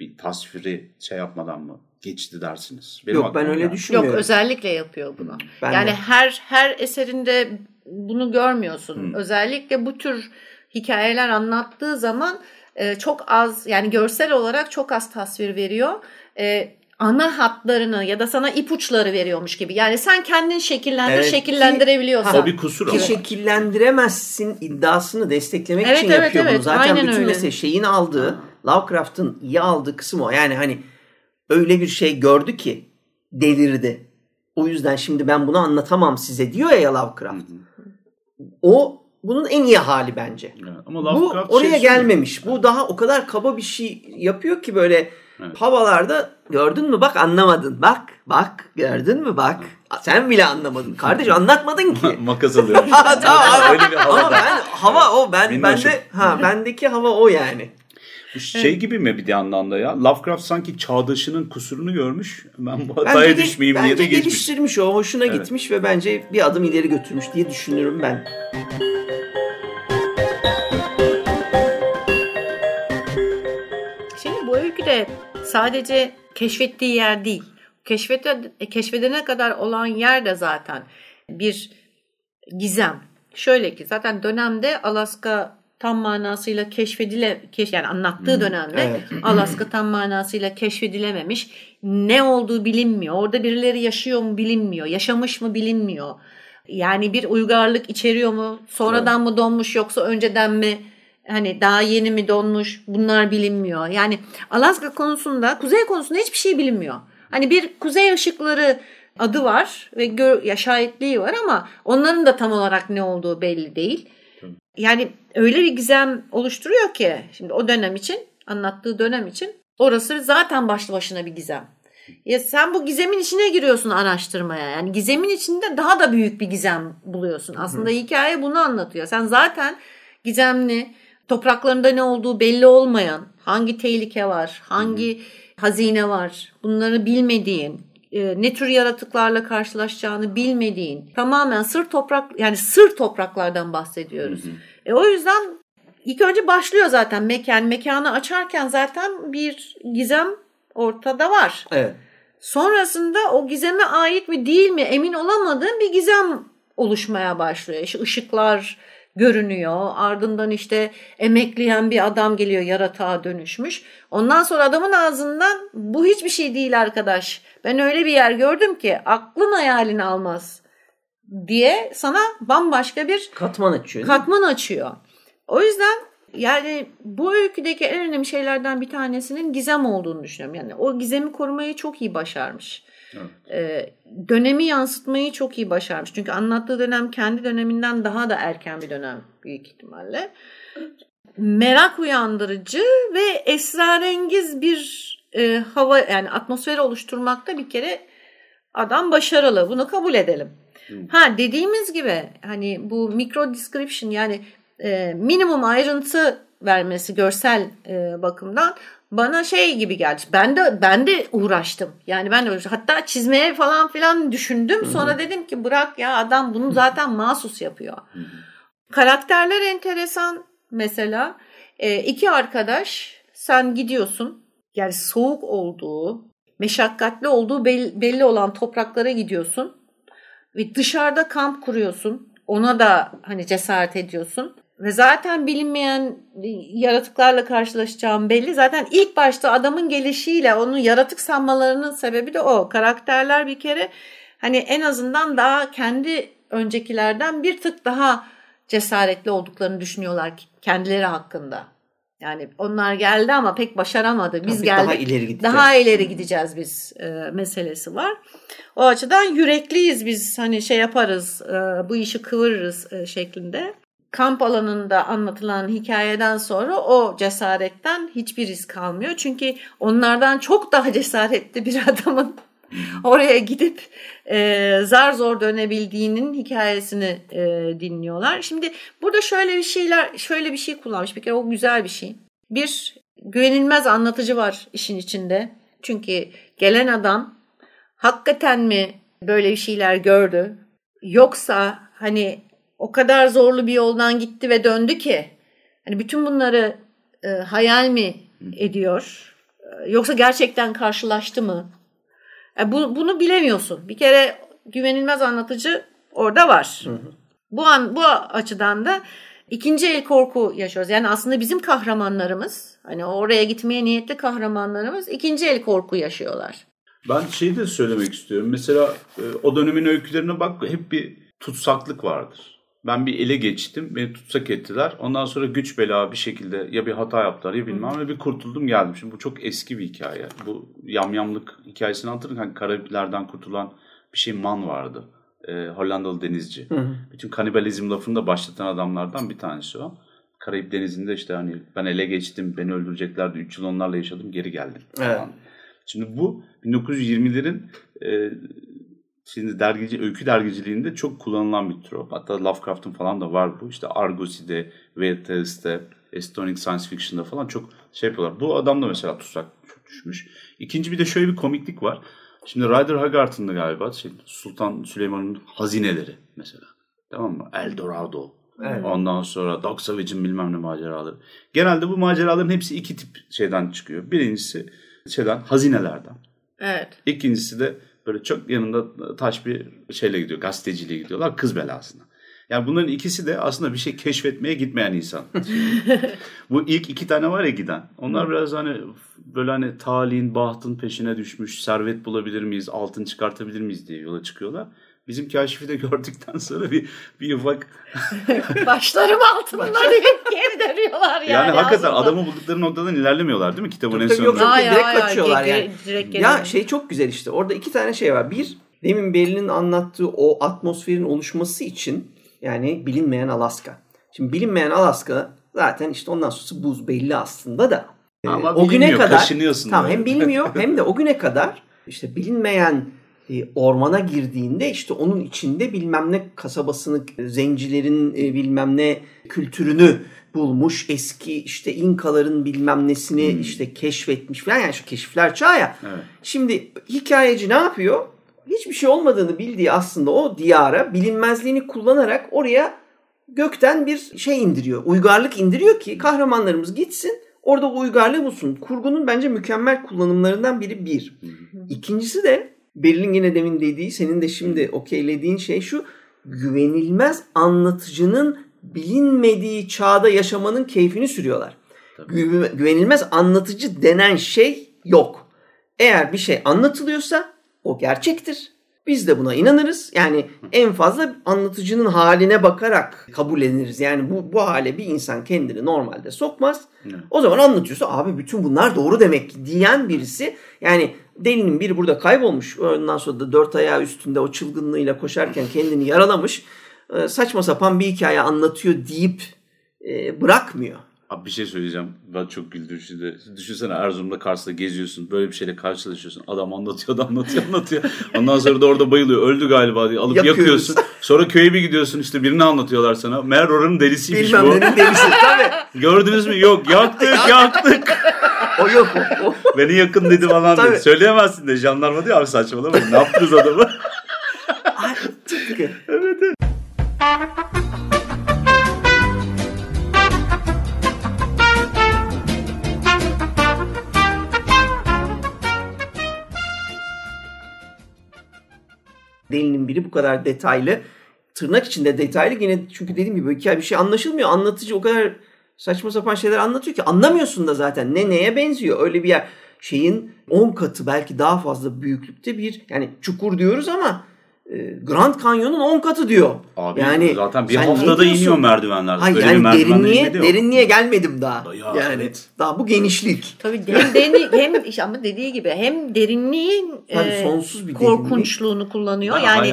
bir tasviri şey yapmadan mı geçti dersiniz? Benim Yok ben öyle. Yok düşünmüyorum. özellikle yapıyor bunu. Ben yani de. her her eserinde bunu görmüyorsun. Özellikle bu tür hikayeler anlattığı zaman e, çok az yani görsel olarak çok az tasvir veriyor. E, ana hatlarını ya da sana ipuçları veriyormuş gibi. Yani sen kendin şekillendir, Evet ki- şekillendirebiliyorsan. O bir kusur Ki ama. şekillendiremezsin iddiasını desteklemek Evet, için evet, yapıyor evet. bunu. Zaten Aynen bütün öyle. mesele şeyin aldığı, Lovecraft'ın iyi aldığı kısım o. Yani hani öyle bir şey gördü ki delirdi. O yüzden şimdi ben bunu anlatamam size diyor ya Lovecraft. O bunun en iyi hali bence. Evet, Ama Bu şey oraya söylüyor. gelmemiş. Bu daha o kadar kaba bir şey yapıyor ki böyle Evet. havalarda gördün mü bak anlamadın. Bak bak gördün mü bak. Sen bile anlamadın. Kardeş anlatmadın ki. Makas alıyor. Tamam. Ama ben hava o ben bende ha bendeki hava o yani. Şey gibi mi bir yandan da ya? Lovecraft sanki çağdaşının kusurunu görmüş. Ben bu Bence, hataya ge- düşmeyeyim diye bence de geçmiş. geliştirmiş o hoşuna Evet. gitmiş ve bence bir adım ileri götürmüş diye düşünüyorum ben. Şimdi bu öyküde sadece keşfettiği yer değil. Keşfete, keşfedene kadar olan yer de zaten bir gizem. Şöyle ki zaten dönemde Alaska tam manasıyla keşfedile keş, yani anlattığı dönemde evet. Alaska tam manasıyla keşfedilememiş. Ne olduğu bilinmiyor. Orada birileri yaşıyor mu bilinmiyor. Yaşamış mı bilinmiyor. Yani bir uygarlık içeriyor mu? Sonradan mı donmuş yoksa önceden mi? Hani daha yeni mi donmuş? Bunlar bilinmiyor. Yani Alaska konusunda, kuzey konusunda hiçbir şey bilinmiyor. Hani bir kuzey ışıkları adı var ve gör, ya şahitliği var ama onların da tam olarak ne olduğu belli değil. Yani öyle bir gizem oluşturuyor ki şimdi o dönem için anlattığı dönem için orası zaten başlı başına bir gizem. Ya sen bu gizemin içine giriyorsun araştırmaya. Yani gizemin içinde daha da büyük bir gizem buluyorsun. Aslında hikaye bunu anlatıyor. Sen zaten gizemli, topraklarında ne olduğu belli olmayan, hangi tehlike var, hangi hazine var, bunları bilmediğin, e, ne tür yaratıklarla karşılaşacağını bilmediğin, tamamen sır toprak yani sır topraklardan bahsediyoruz. E, o yüzden ilk önce başlıyor zaten mekan. Mekanı açarken zaten bir gizem ortada var. Evet. Sonrasında o gizeme ait mi değil mi emin olamadığım bir gizem oluşmaya başlıyor. İşte ışıklar görünüyor. Ardından işte emekleyen bir adam geliyor yaratığa dönüşmüş. Ondan sonra adamın ağzından bu hiçbir şey değil arkadaş. Ben öyle bir yer gördüm ki aklın hayalini almaz diye sana bambaşka bir Katman açıyor. katman açıyor. O yüzden yani bu öyküdeki en önemli şeylerden bir tanesinin gizem olduğunu düşünüyorum. Yani o gizemi korumayı çok iyi başarmış. Evet. Ee, dönemi yansıtmayı çok iyi başarmış. Çünkü anlattığı dönem kendi döneminden daha da erken bir dönem büyük ihtimalle. Merak uyandırıcı ve esrarengiz bir e, hava yani atmosferi oluşturmakta bir kere adam başarılı. Bunu kabul edelim. Ha dediğimiz gibi hani bu micro description yani e, minimum ayrıntı vermesi görsel e, bakımdan bana şey gibi geldi. Ben de ben de uğraştım. Yani ben de uğraştım. hatta çizmeye falan filan düşündüm. Sonra dedim ki bırak ya adam bunu zaten mahsus yapıyor. Karakterler enteresan mesela. E, iki arkadaş sen gidiyorsun. Yani soğuk olduğu, meşakkatli olduğu belli, belli olan topraklara gidiyorsun. Ve dışarıda kamp kuruyorsun. Ona da hani cesaret ediyorsun. Ve zaten bilinmeyen yaratıklarla karşılaşacağım belli. Zaten ilk başta adamın gelişiyle onun yaratık sanmalarının sebebi de o. Karakterler bir kere hani en azından daha kendi öncekilerden bir tık daha cesaretli olduklarını düşünüyorlar kendileri hakkında. Yani onlar geldi ama pek başaramadı. Biz Tabii geldik. Daha ileri gideceğiz. Daha ileri gideceğiz biz e, meselesi var. O açıdan yürekliyiz biz hani şey yaparız e, bu işi kıvırırız e, şeklinde. Kamp alanında anlatılan hikayeden sonra o cesaretten hiçbir risk kalmıyor. Çünkü onlardan çok daha cesaretli bir adamın oraya gidip e, zar zor dönebildiğinin hikayesini e, dinliyorlar. Şimdi burada şöyle bir şeyler şöyle bir şey kullanmış. Bir kere o güzel bir şey. Bir güvenilmez anlatıcı var işin içinde. Çünkü gelen adam hakikaten mi böyle bir şeyler gördü? Yoksa hani o kadar zorlu bir yoldan gitti ve döndü ki hani bütün bunları e, hayal mi ediyor? E, Yoksa gerçekten karşılaştı mı? E, bu, bunu bilemiyorsun. Bir kere güvenilmez anlatıcı orada var. Bu an bu açıdan da ikinci el korku yaşıyoruz. Yani aslında bizim kahramanlarımız hani oraya gitmeye niyetli kahramanlarımız ikinci el korku yaşıyorlar. Ben şeyi de söylemek istiyorum. Mesela e, o dönemin öykülerine bak hep bir tutsaklık vardır. Ben bir ele geçtim, beni tutsak ettiler. Ondan sonra güç bela bir şekilde ya bir hata yaptılar ya bilmem ve bir kurtuldum geldim. Şimdi bu çok eski bir hikaye. Bu yamyamlık hikayesini anlatırken hani Karayiplerden kurtulan bir şey Man vardı. E, Hollandalı denizci. Bütün kanibalizm lafını da başlatan adamlardan bir tanesi o. Karayip Denizi'nde işte hani ben ele geçtim, beni öldüreceklerdi. 3 yıl onlarla yaşadım, geri geldim. Evet. Şimdi bu 1920'lerin e, şimdi dergici, öykü dergiciliğinde çok kullanılan bir trop. Hatta Lovecraft'ın falan da var bu. İşte Argosy'de, Veritas'te, Estonic Science Fiction'da falan çok şey yapıyorlar. Bu adam da mesela tutsak çok düşmüş. İkinci bir de şöyle bir komiklik var. Şimdi Rider Haggard'ın da galiba şey, Sultan Süleyman'ın hazineleri mesela. Tamam mı? El Dorado. Evet. Ondan sonra Dog Savage'ın bilmem ne maceraları. Genelde bu maceraların hepsi iki tip şeyden çıkıyor. Birincisi şeyden hazinelerden. Evet. İkincisi de böyle çok yanında taş bir şeyle gidiyor. Gazeteciliğe gidiyorlar. Kız belasına. Yani bunların ikisi de aslında bir şey keşfetmeye gitmeyen insan. Bu ilk iki tane var ya giden. Onlar biraz hani böyle hani talihin, bahtın peşine düşmüş. Servet bulabilir miyiz, altın çıkartabilir miyiz diye yola çıkıyorlar. Bizim kaşifi de gördükten sonra bir, bir ufak... Başlarım altından deyip geri dönüyorlar yani. Yani, hakikaten aslında. adamı buldukları noktadan ilerlemiyorlar değil mi kitabın en yok, sonunda? yok. Ay, direkt ay, kaçıyorlar yani. direkt Ya şey çok güzel işte. Orada iki tane şey var. Bir, demin Berlin'in anlattığı o atmosferin oluşması için yani bilinmeyen Alaska. Şimdi bilinmeyen Alaska zaten işte ondan sonrası buz belli aslında da. Ee, Ama o güne kadar kaşınıyorsun tamam böyle. hem bilmiyor hem de o güne kadar işte bilinmeyen ormana girdiğinde işte onun içinde bilmem ne kasabasını zencilerin e, bilmem ne kültürünü bulmuş eski işte İnkaların bilmem nesini işte keşfetmiş falan yani şu keşifler çağı ya. Evet. Şimdi hikayeci ne yapıyor? Hiçbir şey olmadığını bildiği aslında o diyara bilinmezliğini kullanarak oraya gökten bir şey indiriyor. Uygarlık indiriyor ki kahramanlarımız gitsin Orada uygarlığı bulsun. Kurgunun bence mükemmel kullanımlarından biri bir. İkincisi de Berlin yine demin dediği senin de şimdi okeylediğin şey şu güvenilmez anlatıcının bilinmediği çağda yaşamanın keyfini sürüyorlar. Gü- güvenilmez anlatıcı denen şey yok. Eğer bir şey anlatılıyorsa o gerçektir. Biz de buna inanırız. Yani en fazla anlatıcının haline bakarak kabulleniriz. Yani bu, bu hale bir insan kendini normalde sokmaz. O zaman anlatıyorsa abi bütün bunlar doğru demek ki diyen birisi yani delinin biri burada kaybolmuş. Ondan sonra da dört ayağı üstünde o çılgınlığıyla koşarken kendini yaralamış. Ee, Saçma sapan bir hikaye anlatıyor deyip e, bırakmıyor. Abi bir şey söyleyeceğim. Ben çok güldüm şimdi. Düşünsene Erzurum'da Kars'ta geziyorsun. Böyle bir şeyle karşılaşıyorsun. Adam anlatıyor anlatıyor anlatıyor. Ondan sonra da orada bayılıyor. Öldü galiba diye alıp Yakıyoruz. yakıyorsun. Sonra köye bir gidiyorsun işte birini anlatıyorlar sana. Meğer oranın delisiymiş Bilmem bu. nenin delisi. Tabii. Gördünüz mü? Yok yaktık yaktık. O yok o. Beni yakın dedi falan dedi. Söyleyemezsin de jandarma diyor abi saçmalamayın. Ne yaptınız adamı? Ay, tıpkı. Delinin biri bu kadar detaylı. Tırnak içinde detaylı yine çünkü dediğim gibi hikaye bir şey anlaşılmıyor. Anlatıcı o kadar saçma sapan şeyler anlatıyor ki anlamıyorsun da zaten ne neye benziyor. Öyle bir yer şeyin 10 katı belki daha fazla büyüklükte bir yani çukur diyoruz ama e, Grand Canyon'un 10 katı diyor. Abi yani zaten bir haftada iniyor merdivenler. Hayır Öyle bir yani merdivenler derinliğe, derinliğe gelmedim daha. Ya, yani evet. daha bu genişlik. Tabii hem, deni, hem işte ama dediği gibi hem derinliğin Tabii e, sonsuz bir korkunçluğunu kullanıyor. Ben yani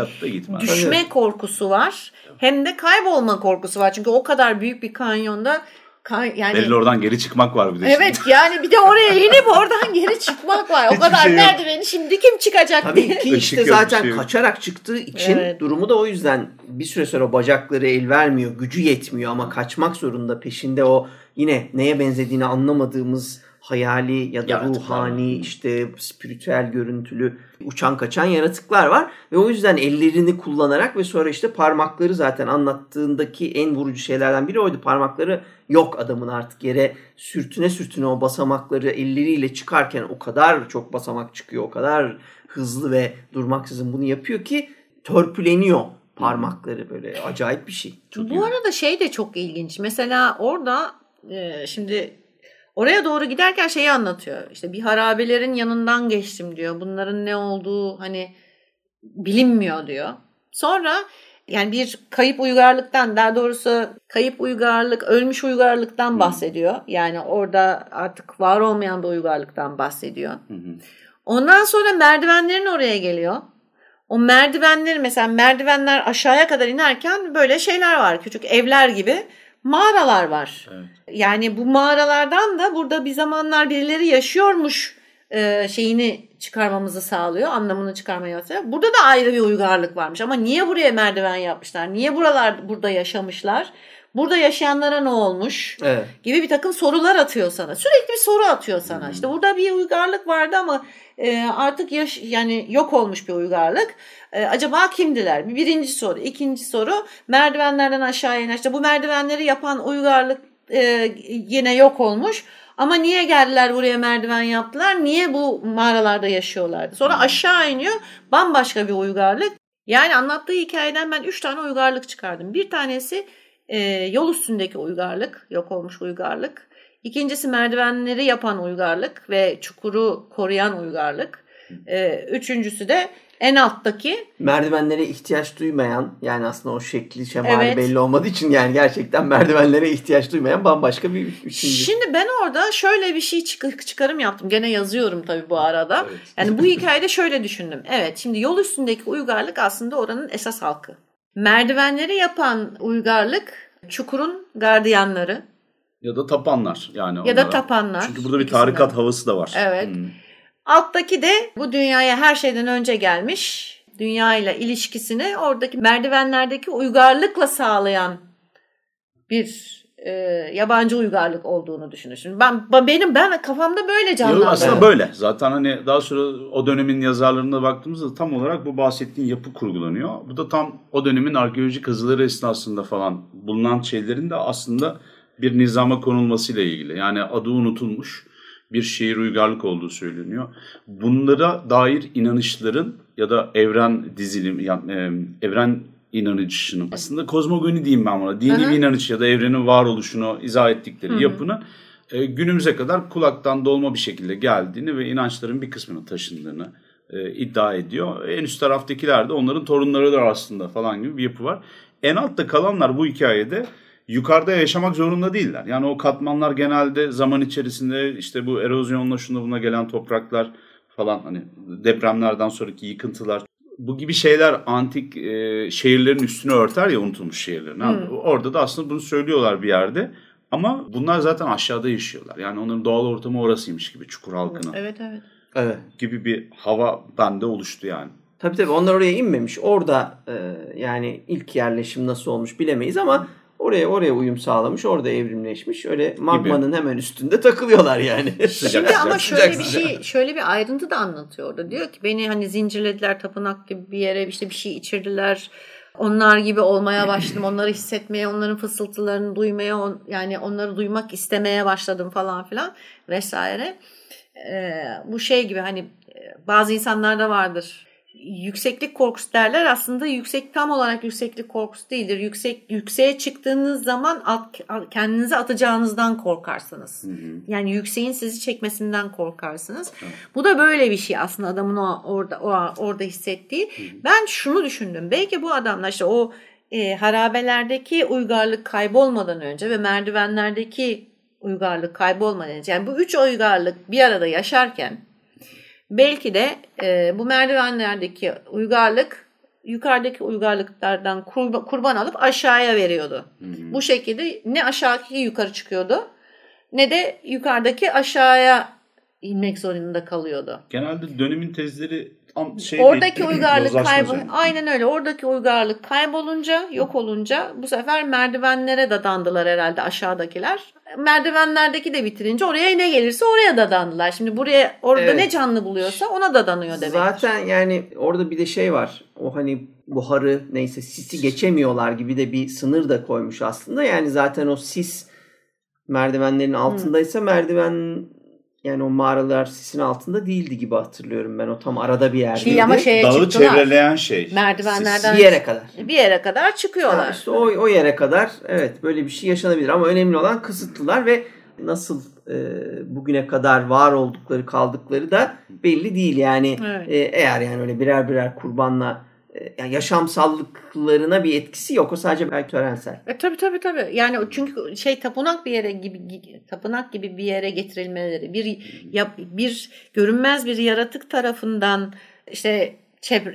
düşme korkusu var. Hem de kaybolma korkusu var. Çünkü o kadar büyük bir kanyonda kay, yani Belli oradan geri çıkmak var bir de Evet yani bir de oraya inip oradan geri çıkmak var. O Hiçbir kadar şey merdiveni şimdi kim çıkacak Tabii diye. ki Işık işte bir zaten şey kaçarak çıktığı için Evet. durumu da o yüzden bir süre sonra bacakları el vermiyor, gücü yetmiyor ama kaçmak zorunda. Peşinde o yine neye benzediğini anlamadığımız hayali ya da Yaratıklar ruhani işte spiritüel görüntülü uçan kaçan yaratıklar var ve o yüzden ellerini kullanarak ve sonra işte parmakları zaten anlattığındaki en vurucu şeylerden biri oydu. Parmakları yok adamın artık yere sürtüne sürtüne o basamakları elleriyle çıkarken o kadar çok basamak çıkıyor, o kadar hızlı ve durmaksızın bunu yapıyor ki törpüleniyor parmakları böyle acayip bir şey. Bu arada şey de çok ilginç. Mesela orada e, şimdi oraya doğru giderken şeyi anlatıyor. İşte bir harabelerin yanından geçtim diyor. Bunların ne olduğu hani bilinmiyor diyor. Sonra yani bir kayıp uygarlıktan daha doğrusu kayıp uygarlık, ölmüş uygarlıktan bahsediyor. Yani orada artık var olmayan bir uygarlıktan bahsediyor. Ondan sonra merdivenlerin oraya geliyor. O merdivenleri mesela merdivenler aşağıya kadar inerken böyle şeyler var. Küçük evler gibi mağaralar var. Evet. Yani bu mağaralardan da burada bir zamanlar birileri yaşıyormuş e, şeyini çıkarmamızı sağlıyor. Anlamını çıkarmaya sağlıyor. Burada da ayrı bir uygarlık varmış. Ama niye buraya merdiven yapmışlar? Niye buralar burada yaşamışlar? Burada yaşayanlara ne olmuş? Evet. gibi bir takım sorular atıyor sana. Sürekli bir soru atıyor sana. İşte burada bir uygarlık vardı ama e, artık yaş, yani yok olmuş bir uygarlık. E, acaba kimdiler? Bir birinci soru. İkinci soru merdivenlerden aşağıya inen. İşte bu merdivenleri yapan uygarlık e, yine yok olmuş. Ama niye geldiler buraya merdiven yaptılar? Niye bu mağaralarda yaşıyorlardı? Sonra aşağı iniyor bambaşka bir uygarlık. Yani anlattığı hikayeden ben üç tane uygarlık çıkardım. Bir tanesi e, yol üstündeki uygarlık, yok olmuş uygarlık. İkincisi merdivenleri yapan uygarlık ve çukuru koruyan uygarlık. E, üçüncüsü de en alttaki merdivenlere ihtiyaç duymayan yani aslında o şekli şemali Evet. belli olmadığı için yani gerçekten merdivenlere ihtiyaç duymayan bambaşka bir üçüncü. Şimdi ben orada şöyle bir şey çık- çıkarım yaptım. Gene yazıyorum tabii bu arada. Evet. Yani bu hikayede şöyle düşündüm. Evet şimdi yol üstündeki uygarlık aslında oranın esas halkı. Merdivenleri yapan uygarlık çukurun gardiyanları. Ya da tapanlar yani. Ya da onlara. tapanlar. Çünkü burada bir İkisinden. tarikat havası da var. Evet. Hmm. Alttaki de bu dünyaya her şeyden önce gelmiş. Dünyayla ilişkisini oradaki merdivenlerdeki uygarlıkla sağlayan bir e, yabancı uygarlık olduğunu düşünürsün. Ben, ben benim ben kafamda böyle canlandı. aslında böyle. Zaten hani daha sonra o dönemin yazarlarına baktığımızda tam olarak bu bahsettiğin yapı kurgulanıyor. Bu da tam o dönemin arkeolojik kazıları esnasında falan bulunan şeylerin de aslında bir nizama konulmasıyla ilgili. Yani adı unutulmuş bir şehir uygarlık olduğu söyleniyor. Bunlara dair inanışların ya da evren dizilim, yani, e, evren inanışının aslında kozmogoni diyeyim ben buna. Dini bir inanış ya da evrenin varoluşunu izah ettikleri Hı-hı. yapının e, günümüze kadar kulaktan dolma bir şekilde geldiğini ve inançların bir kısmını taşındığını e, iddia ediyor. En üst taraftakiler de onların torunlarıdır aslında falan gibi bir yapı var. En altta kalanlar bu hikayede yukarıda yaşamak zorunda değiller. Yani o katmanlar genelde zaman içerisinde işte bu erozyonla şuna buna gelen topraklar falan hani depremlerden sonraki yıkıntılar bu gibi şeyler antik e, şehirlerin üstünü örter ya unutulmuş şehirlerin. Hmm. Orada da aslında bunu söylüyorlar bir yerde. Ama bunlar zaten aşağıda yaşıyorlar. Yani onların doğal ortamı orasıymış gibi çukur halkının. Evet evet. Evet. Gibi bir hava bende oluştu yani. Tabii tabii onlar oraya inmemiş. Orada e, yani ilk yerleşim nasıl olmuş bilemeyiz ama oraya oraya uyum sağlamış, orada evrimleşmiş. Öyle magmanın Gibi. hemen üstünde takılıyorlar yani. Şimdi ama şöyle bir şey, şöyle bir ayrıntı da anlatıyor orada. Diyor ki beni hani zincirlediler tapınak gibi bir yere işte bir şey içirdiler. Onlar gibi olmaya başladım. Onları hissetmeye, onların fısıltılarını duymaya, on, yani onları duymak istemeye başladım falan filan vesaire. Ee, bu şey gibi hani bazı insanlarda vardır yükseklik korkusu derler. Aslında yüksek tam olarak yükseklik korkusu değildir. Yüksek yükseğe çıktığınız zaman at, kendinizi atacağınızdan korkarsınız. Hı hı. Yani yükseğin sizi çekmesinden korkarsınız. Hı. Bu da böyle bir şey aslında adamın o orada o orada hissettiği. Hı hı. Ben şunu düşündüm. Belki bu adamlar işte o e, harabelerdeki uygarlık kaybolmadan önce ve merdivenlerdeki uygarlık kaybolmadan önce yani bu üç uygarlık bir arada yaşarken Belki de e, bu merdivenlerdeki uygarlık yukarıdaki uygarlıklardan kurba, kurban alıp aşağıya veriyordu. Hmm. Bu şekilde ne aşağıdaki yukarı çıkıyordu ne de yukarıdaki aşağıya inmek zorunda kalıyordu. Genelde dönemin tezleri şey Oradaki değil, uygarlık kaybol aynen öyle. Oradaki uygarlık kaybolunca, yok olunca bu sefer merdivenlere dadandılar herhalde aşağıdakiler. Merdivenlerdeki de bitirince oraya ne gelirse oraya dadandılar. Şimdi buraya orada evet. ne canlı buluyorsa ona dadanıyor demek. Zaten yani orada bir de şey var. O hani buharı neyse sisi geçemiyorlar gibi de bir sınır da koymuş aslında. Yani zaten o sis merdivenlerin altındaysa hmm. merdiven yani o mağaralar sisin altında değildi gibi hatırlıyorum ben. O tam arada bir yerdeydi. Değil ama şeye Dağı çıktılar. çevreleyen şey. Merdivenlerden. Bir yere kadar. Bir yere kadar çıkıyorlar. Ha işte o, o yere kadar evet böyle bir şey yaşanabilir. Ama önemli olan kısıtlılar ve nasıl e, bugüne kadar var oldukları kaldıkları da belli değil. Yani evet. e, eğer yani öyle birer birer kurbanla yani yaşamsallıklarına bir etkisi yok. O sadece belki törensel. E, tabii tabii tabii. Yani çünkü şey tapınak bir yere gibi tapınak gibi bir yere getirilmeleri bir ya, bir görünmez bir yaratık tarafından işte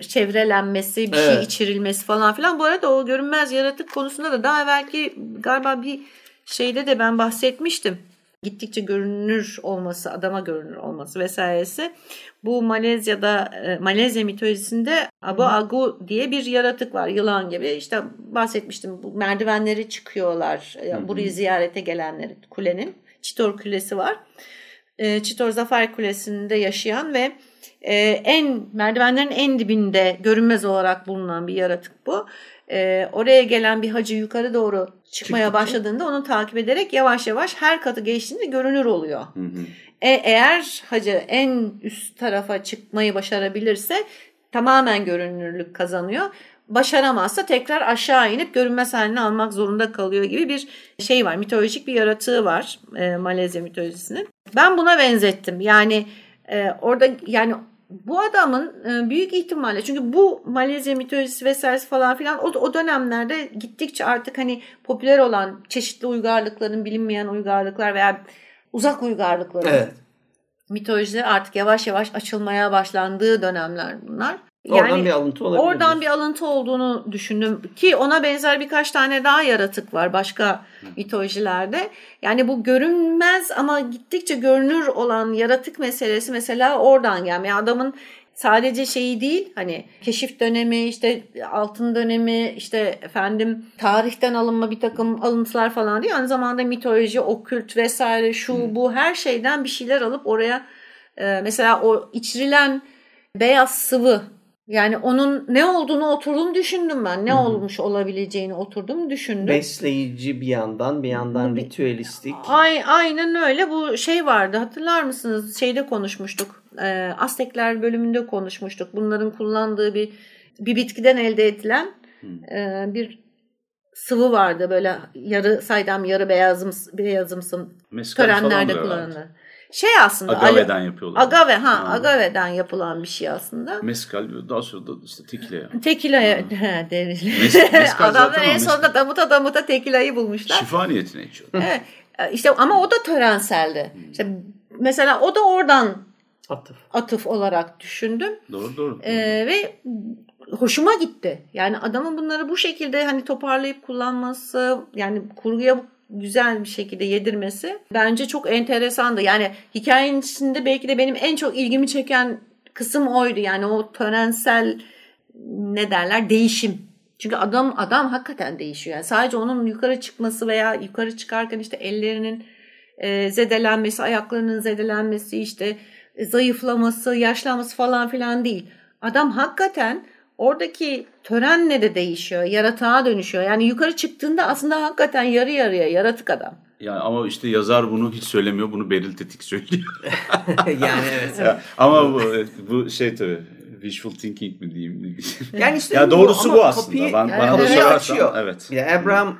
çevrelenmesi, bir şey evet. şey içirilmesi falan filan. Bu arada o görünmez yaratık konusunda da daha evvelki galiba bir şeyde de ben bahsetmiştim gittikçe görünür olması, adama görünür olması vesairesi. Bu Malezya'da, e, Malezya mitolojisinde Abu Agu diye bir yaratık var. Yılan gibi. İşte bahsetmiştim. Bu merdivenleri çıkıyorlar. E, burayı ziyarete gelenleri kulenin. Çitor Kulesi var. E, Çitor Zafer Kulesi'nde yaşayan ve en merdivenlerin en dibinde görünmez olarak bulunan bir yaratık bu e, oraya gelen bir hacı yukarı doğru çıkmaya Çıktıkça. başladığında onu takip ederek yavaş yavaş her katı geçtiğinde görünür oluyor. Hı hı. E, eğer hacı en üst tarafa çıkmayı başarabilirse tamamen görünürlük kazanıyor. Başaramazsa tekrar aşağı inip görünmez halini almak zorunda kalıyor gibi bir şey var. Mitolojik bir yaratığı var e, Malezya mitolojisinin. Ben buna benzettim. Yani e, orada yani bu adamın e, büyük ihtimalle çünkü bu Malezya mitolojisi vesairesi falan filan o, o dönemlerde gittikçe artık hani popüler olan çeşitli uygarlıkların bilinmeyen uygarlıklar veya uzak uygarlıkların evet. mitolojileri artık yavaş yavaş açılmaya başlandığı dönemler bunlar. Oradan yani, bir alıntı olabilir. Oradan bir alıntı olduğunu düşündüm ki ona benzer birkaç tane daha yaratık var başka mitolojilerde. Yani bu görünmez ama gittikçe görünür olan yaratık meselesi mesela oradan gelmiyor. Adamın sadece şeyi değil hani keşif dönemi işte altın dönemi işte efendim tarihten alınma bir takım alıntılar falan değil. Aynı zamanda mitoloji, okült vesaire şu bu her şeyden bir şeyler alıp oraya e, mesela o içirilen beyaz sıvı Yani onun ne olduğunu oturdum düşündüm ben. Ne olmuş olabileceğini oturdum düşündüm. Besleyici bir yandan bir yandan ritüelistik. Ay, aynen öyle. Bu şey vardı hatırlar mısınız? Şeyde konuşmuştuk. E, Aztekler bölümünde konuşmuştuk. Bunların kullandığı bir bir bitkiden elde edilen e, bir sıvı vardı. Böyle yarı saydam yarı beyazım, beyazımsın Meskal törenlerde herhalde. Şey aslında Agaveden yapıyorlar. Agave ha, Ha. agaveden yapılan bir şey aslında. Meskal daha sonra da işte tekile ya. Tekila'ya deriz. Mes- Adamlar en sonunda damuta damuta tekila'yı bulmuşlar. Şifa niyetine içiyor. Evet. İşte ama o da törenseldi. İşte mesela o da oradan Atıf. atıf olarak düşündüm. Doğru doğru. Ee, ve hoşuma gitti. Yani adamın bunları bu şekilde hani toparlayıp kullanması, yani kurguya güzel bir şekilde yedirmesi bence çok enteresandı. Yani hikayenin içinde belki de benim en çok ilgimi çeken kısım oydu. Yani o törensel ne derler değişim. Çünkü adam adam hakikaten değişiyor. Yani sadece onun yukarı çıkması veya yukarı çıkarken işte ellerinin e, zedelenmesi, ayaklarının zedelenmesi, işte zayıflaması, yaşlanması falan filan değil. Adam hakikaten oradaki törenle de değişiyor, yaratığa dönüşüyor. Yani yukarı çıktığında aslında hakikaten yarı yarıya yaratık adam. Yani ama işte yazar bunu hiç söylemiyor. Bunu Beril Tetik söylüyor. yani evet. Ya, ama bu, bu şey tabii wishful thinking mi diyeyim? ne diyeyim. Yani işte ya bu doğrusu ama bu aslında. kapıyı- ben, yani bana da sorarsan açıyor. evet. De Abraham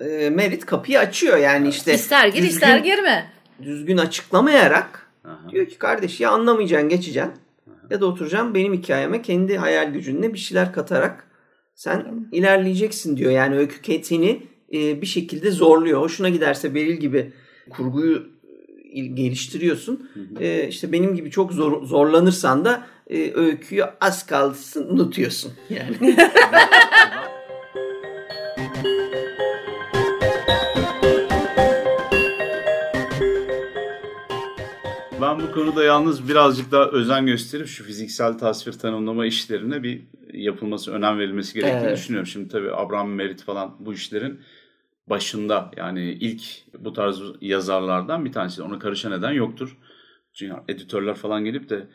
e, Merit kapıyı açıyor yani işte. İster gir düzgün- ister girme. Düzgün açıklamayarak Aha. diyor ki kardeş ya anlamayacaksın geçeceksin ya da oturacaksın benim hikayeme kendi hayal gücünle bir şeyler katarak sen ilerleyeceksin diyor. Yani öykü seni e, bir şekilde zorluyor. Hoşuna giderse Beril gibi kurguyu e, geliştiriyorsun. E, işte benim gibi çok zor, zorlanırsan da e, öyküyü az kalsın unutuyorsun. Yani. Ben bu konuda yalnız birazcık daha özen gösterip şu fiziksel tasvir tanımlama işlerine bir yapılması, önem verilmesi gerektiğini Evet. düşünüyorum. Şimdi tabii Abraham Merit falan bu işlerin başında yani ilk bu tarz yazarlardan bir tanesi. Ona karışan neden yoktur. Çünkü editörler falan gelip de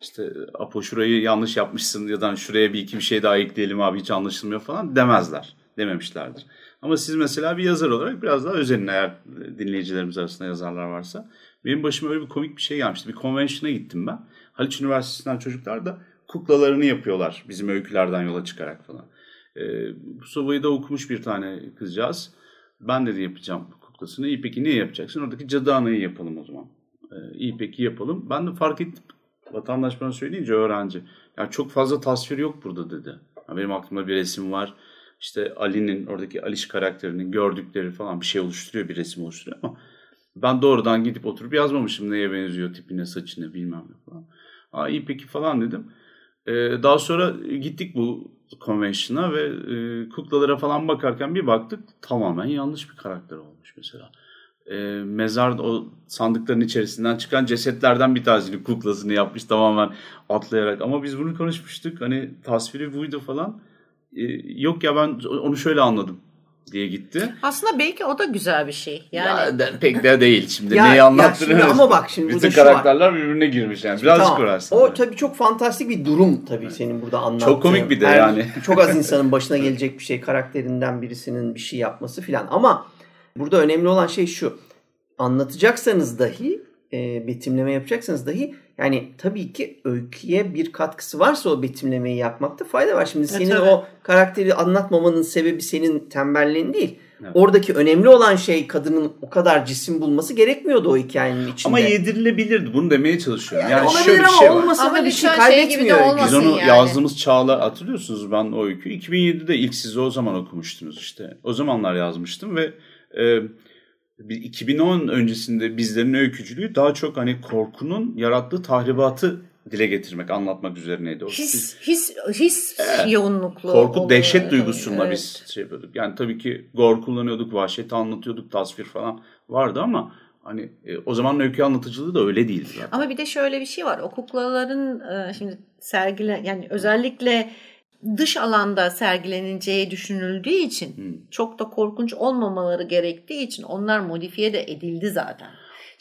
işte Apo şurayı yanlış yapmışsın ya da şuraya bir iki bir şey daha ekleyelim abi hiç anlaşılmıyor falan demezler. Dememişlerdir. Ama siz mesela bir yazar olarak biraz daha özenin eğer dinleyicilerimiz arasında yazarlar varsa. Benim başıma öyle bir komik bir şey gelmişti. Bir konvensiyona gittim ben. Haliç Üniversitesi'nden çocuklar da kuklalarını yapıyorlar bizim öykülerden yola çıkarak falan. Ee, bu Sova'yı da okumuş bir tane kızcağız. Ben dedi yapacağım kuklasını. İyi peki niye yapacaksın? Oradaki cadı anayı yapalım o zaman. Ee, iyi peki yapalım. Ben de fark ettim. Vatandaş bana söyleyince öğrenci. Ya çok fazla tasvir yok burada dedi. Ya benim aklımda bir resim var. İşte Ali'nin oradaki Aliş karakterinin gördükleri falan bir şey oluşturuyor, bir resim oluşturuyor ama ben doğrudan gidip oturup yazmamışım neye benziyor, tipine, saçına bilmem ne falan. Aa iyi peki falan dedim. Ee, daha sonra gittik bu convention'a ve e, kuklalara falan bakarken bir baktık tamamen yanlış bir karakter olmuş mesela. E, mezar o sandıkların içerisinden çıkan cesetlerden bir tanesini kuklasını yapmış tamamen atlayarak. Ama biz bunu konuşmuştuk hani tasviri buydu falan. E, yok ya ben onu şöyle anladım diye gitti. Aslında belki o da güzel bir şey. Yani Ya, pek de değil şimdi. Ya- Neyi şimdi ama bak şimdi Bütün şu var. karakterler birbirine girmiş yani. Birazcık Tamam. uğraşsın. O tabii çok fantastik bir durum tabii senin burada anlattığın. Çok komik bir de Her- yani. çok az insanın başına gelecek bir şey karakterinden birisinin bir şey yapması filan. Ama burada önemli olan şey şu. Anlatacaksanız dahi e, betimleme yapacaksanız dahi yani tabii ki öyküye bir katkısı varsa o betimlemeyi yapmakta fayda var. Şimdi senin tabii. o karakteri anlatmamanın sebebi senin tembelliğin değil. Evet. Oradaki önemli olan şey kadının o kadar cisim bulması gerekmiyordu o hikayenin içinde. Ama yedirilebilirdi. Bunu demeye çalışıyorum. yani, Yani, şöyle bir ama şey var. olmasa Ama da bir şey şey gibi de kaybetmiyor. olmasın. Biz onu yani. yazdığımız çağlar hatırlıyorsunuz ben o öyküyü. 2007'de ilk siz o zaman okumuştunuz işte. O zamanlar yazmıştım ve e, 2010 öncesinde bizlerin öykücülüğü daha çok hani korkunun yarattığı tahribatı dile getirmek, anlatmak üzerineydi. O his his his yoğunluklu. korku, oluyor. dehşet duygusuyla Evet. biz şey yapıyorduk. Yani tabii ki gore kullanıyorduk, vahşeti anlatıyorduk, tasvir falan vardı ama hani e, o zaman öykü anlatıcılığı da öyle değildi zaten. Ama bir de şöyle bir şey var. O kuklaların e, şimdi sergile yani özellikle dış alanda sergileneceği düşünüldüğü için Hmm. çok da korkunç olmamaları gerektiği için onlar modifiye de edildi zaten.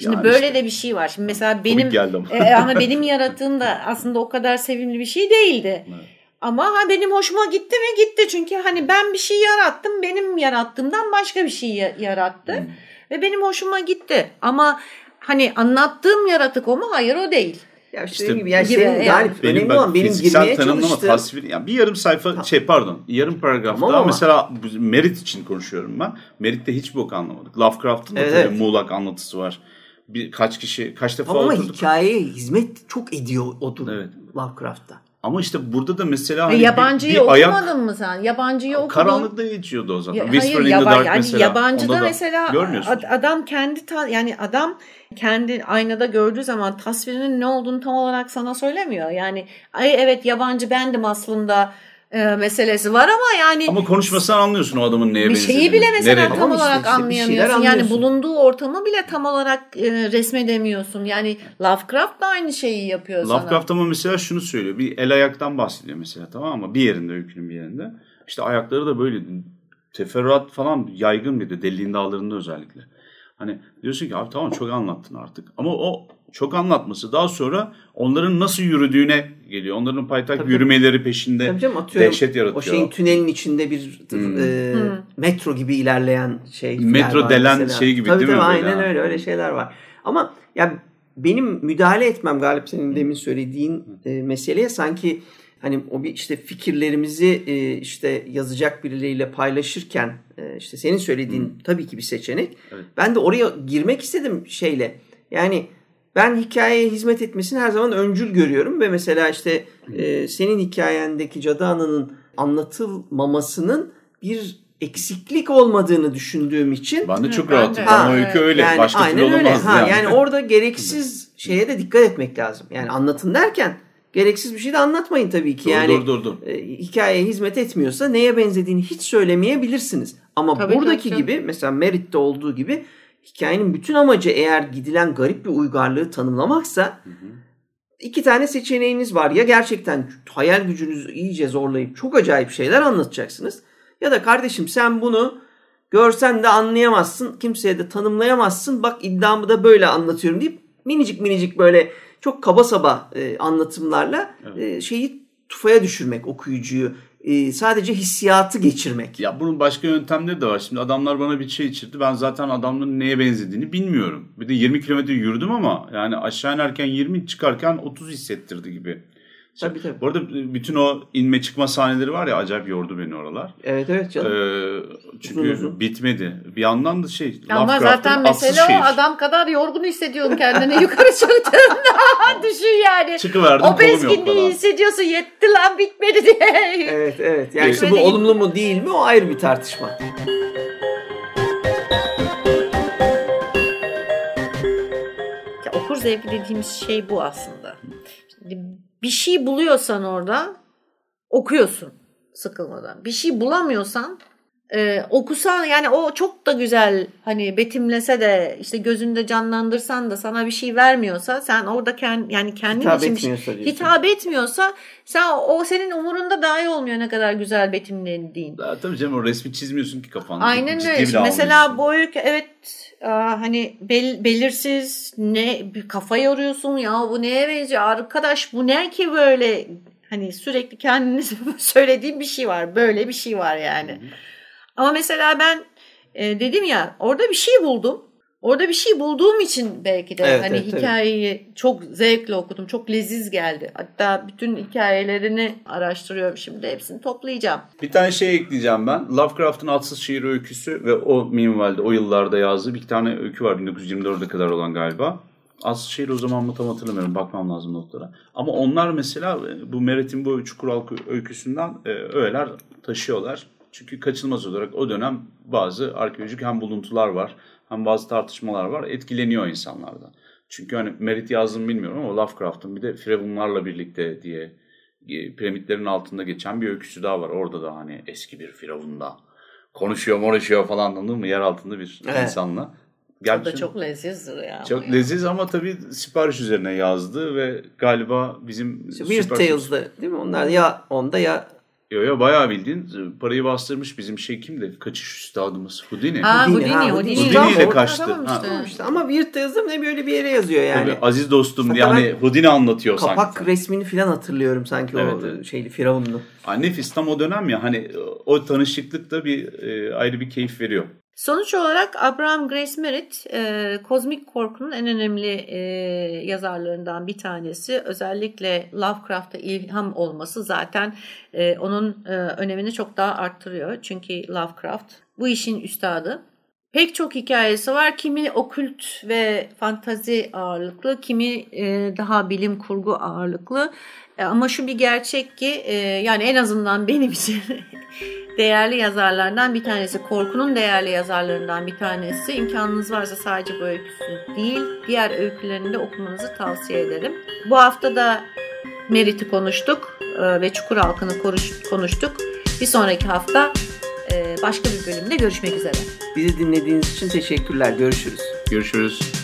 Şimdi Yani böyle işte. de bir şey var. Şimdi mesela benim ama. e, ama benim yarattığım da aslında o kadar sevimli bir şey değildi. Evet. Ama ha benim hoşuma gitti mi? Gitti. Çünkü hani ben bir şey yarattım. Benim yarattığımdan başka bir şey yarattı. Hmm. Ve benim hoşuma gitti. Ama hani anlattığım yaratık o mu? Hayır o değil. Ya işte, işte gibi ya gibi, senin galip benim önemli olan benim girmeye tanımlama tasvir yani bir yarım sayfa ha. şey pardon yarım paragrafta tamam mesela Merit için konuşuyorum ben. Merit'te hiç bok anlamadık. Lovecraft'ın evet, da evet. muğlak anlatısı var. Bir kaç kişi kaç defa ama oturduk. Ama hikayeye hizmet çok ediyor odur evet. Lovecraft'ta. Ama işte burada da mesela hani yabancıyı bir, bir okumadın ayak, mı sen? Yabancıyı okudun. Karanlıkta geçiyordu o zaman. Ya, Whisper hayır, in the Dark yani mesela. Yabancıda mesela adam kendi ta, yani adam kendi aynada gördüğü zaman tasvirinin ne olduğunu tam olarak sana söylemiyor. Yani ay evet yabancı bendim aslında e, meselesi var ama yani ama konuşmasını anlıyorsun o adamın neye bir şeyi bile mesela Nerede? tam olarak işte, anlayamıyorsun. Yani bulunduğu ortamı bile tam olarak e, resmedemiyorsun. Yani Lovecraft da aynı şeyi yapıyor Lovecraft sana. Lovecraft ama mesela şunu söylüyor. Bir el ayaktan bahsediyor mesela tamam mı? Bir yerinde öykünün bir yerinde. İşte ayakları da böyle teferruat falan yaygın bir de deliğin dağlarında özellikle. Hani diyorsun ki abi tamam çok anlattın artık. Ama o çok anlatması daha sonra onların nasıl yürüdüğüne geliyor. Onların paytak tabii, yürümeleri peşinde tabii canım, dehşet yaratıyor. O şeyin tünelin içinde bir hmm. e, hmm. metro gibi ilerleyen şey. Metro delen mesela. şey gibi tabii, değil tabii, mi? Aynen öyle öyle şeyler var. Ama ya benim müdahale etmem Galip senin demin söylediğin e, meseleye sanki hani o bir işte fikirlerimizi e, işte yazacak birileriyle paylaşırken e, işte senin söylediğin hmm. tabii ki bir seçenek. Evet. Ben de oraya girmek istedim şeyle. Yani ben hikayeye hizmet etmesini her zaman öncül görüyorum ve mesela işte e, senin hikayendeki Cadı Ana'nın anlatılmamasının bir eksiklik olmadığını düşündüğüm için. Ben de çok evet, rahatım. Ha, Ama öykü öyle. Yani, Başka aynen türlü öyle. olamaz. Ha, yani. yani orada gereksiz şeye de dikkat etmek lazım. Yani anlatın derken gereksiz bir şey de anlatmayın tabii ki. Dur, yani dur, dur, dur. E, hikayeye hizmet etmiyorsa neye benzediğini hiç söylemeyebilirsiniz. Ama tabii buradaki tabii. gibi mesela Merit'te olduğu gibi hikayenin bütün amacı eğer gidilen garip bir uygarlığı tanımlamaksa hı hı. iki tane seçeneğiniz var. Ya gerçekten hayal gücünüzü iyice zorlayıp çok acayip şeyler anlatacaksınız. Ya da kardeşim sen bunu görsen de anlayamazsın. Kimseye de tanımlayamazsın. Bak iddiamı da böyle anlatıyorum deyip minicik minicik böyle çok kaba saba e, anlatımlarla evet. e, şeyi tufaya düşürmek okuyucuyu e, sadece hissiyatı geçirmek. Ya bunun başka yöntemleri de var. Şimdi adamlar bana bir şey içirdi. Ben zaten adamların neye benzediğini bilmiyorum. Bir de 20 kilometre yürüdüm ama yani aşağı inerken 20 çıkarken 30 hissettirdi gibi. Tabii tabii. Bu arada bütün o inme çıkma sahneleri var ya acayip yordu beni oralar. Evet evet canım. Ee, çünkü uzun uzun. bitmedi. Bir yandan da şey Ama zaten mesele o adam kadar yorgun hissediyorsun kendini yukarı çıktığında. Düşün yani. Çıkıverdim O bezginliği hissediyorsun yetti lan bitmedi diye. Evet evet. Yani işte bu olumlu mu değil mi o ayrı bir tartışma. Ya, okur zevki dediğimiz şey bu aslında. Bir şey buluyorsan orada okuyorsun sıkılmadan. Bir şey bulamıyorsan e, okusan yani o çok da güzel hani betimlese de işte gözünde canlandırsan da sana bir şey vermiyorsa sen orada kend, yani kendin hitap için etmiyorsa şey, hitap etmiyorsa sen o senin umurunda dahi olmuyor ne kadar güzel betimlediğin. Ya, tabii canım o resmi çizmiyorsun ki kafanda. Aynen öyle. Mesela bu öykü evet hani bel, belirsiz ne bir kafa yoruyorsun ya bu neye benziyor arkadaş bu ne ki böyle hani sürekli kendiniz söylediğim bir şey var böyle bir şey var yani. Hı hı. Ama mesela ben e, dedim ya orada bir şey buldum. Orada bir şey bulduğum için belki de evet, hani evet, hikayeyi tabii. çok zevkle okudum. Çok leziz geldi. Hatta bütün hikayelerini araştırıyorum şimdi. Hepsini toplayacağım. Bir tane şey ekleyeceğim ben. Lovecraft'ın Atsız Şiir Öyküsü ve o minvalde o yıllarda yazdığı bir tane öykü var. 1924'e kadar olan galiba. Atsız Şiir o zaman mı tam hatırlamıyorum. Bakmam lazım notlara. Ama onlar mesela bu Meret'in bu Çukural öyküsünden e, öğeler taşıyorlar. Çünkü kaçınılmaz olarak o dönem bazı arkeolojik hem buluntular var hem bazı tartışmalar var. Etkileniyor insanlardan. Çünkü hani Merit yazdım bilmiyorum ama Lovecraft'ın bir de Firavunlarla birlikte diye e, piramitlerin altında geçen bir öyküsü daha var. Orada da hani eski bir Firavun'da konuşuyor, konuşuyor falan anladın mı? Yer altında bir evet. insanla. Gerçi, o da çok lezizdir ya. Çok ya. leziz ama tabii sipariş üzerine yazdı ve galiba bizim... Weird Tales'da değil mi? Onlar ya onda ya Yo yo bayağı bildiğin parayı bastırmış bizim şey kimdi? Kaçış üstadımız Houdini. Ha Houdini, Houdini, ha, Houdini. Houdini ile kaçtı. tamam Ha. işte. Tamam işte ama Weird'de yazdım ne böyle bir yere yazıyor yani. Tabii, aziz dostum Fakat yani Houdini anlatıyor Kapak sanki. resmini falan hatırlıyorum sanki Evet, o evet. şeyli Firavunlu. Nefis tam o dönem ya hani o tanışıklık da bir e, ayrı bir keyif veriyor. Sonuç olarak Abraham Grace Merritt e, kozmik korkunun en önemli e, yazarlarından bir tanesi. Özellikle Lovecraft'a ilham olması zaten e, onun e, önemini çok daha arttırıyor. Çünkü Lovecraft bu işin üstadı. Pek çok hikayesi var. Kimi okült ve fantazi ağırlıklı, kimi e, daha bilim kurgu ağırlıklı. E, ama şu bir gerçek ki e, yani en azından benim için değerli yazarlardan bir tanesi. Korkunun değerli yazarlarından bir tanesi. İmkanınız varsa sadece bu öyküsü değil, diğer öykülerini de okumanızı tavsiye ederim. Bu hafta da Merit'i konuştuk ve Çukur Halkı'nı konuş- konuştuk. Bir sonraki hafta başka bir bölümde görüşmek üzere. Bizi dinlediğiniz için teşekkürler. Görüşürüz. Görüşürüz.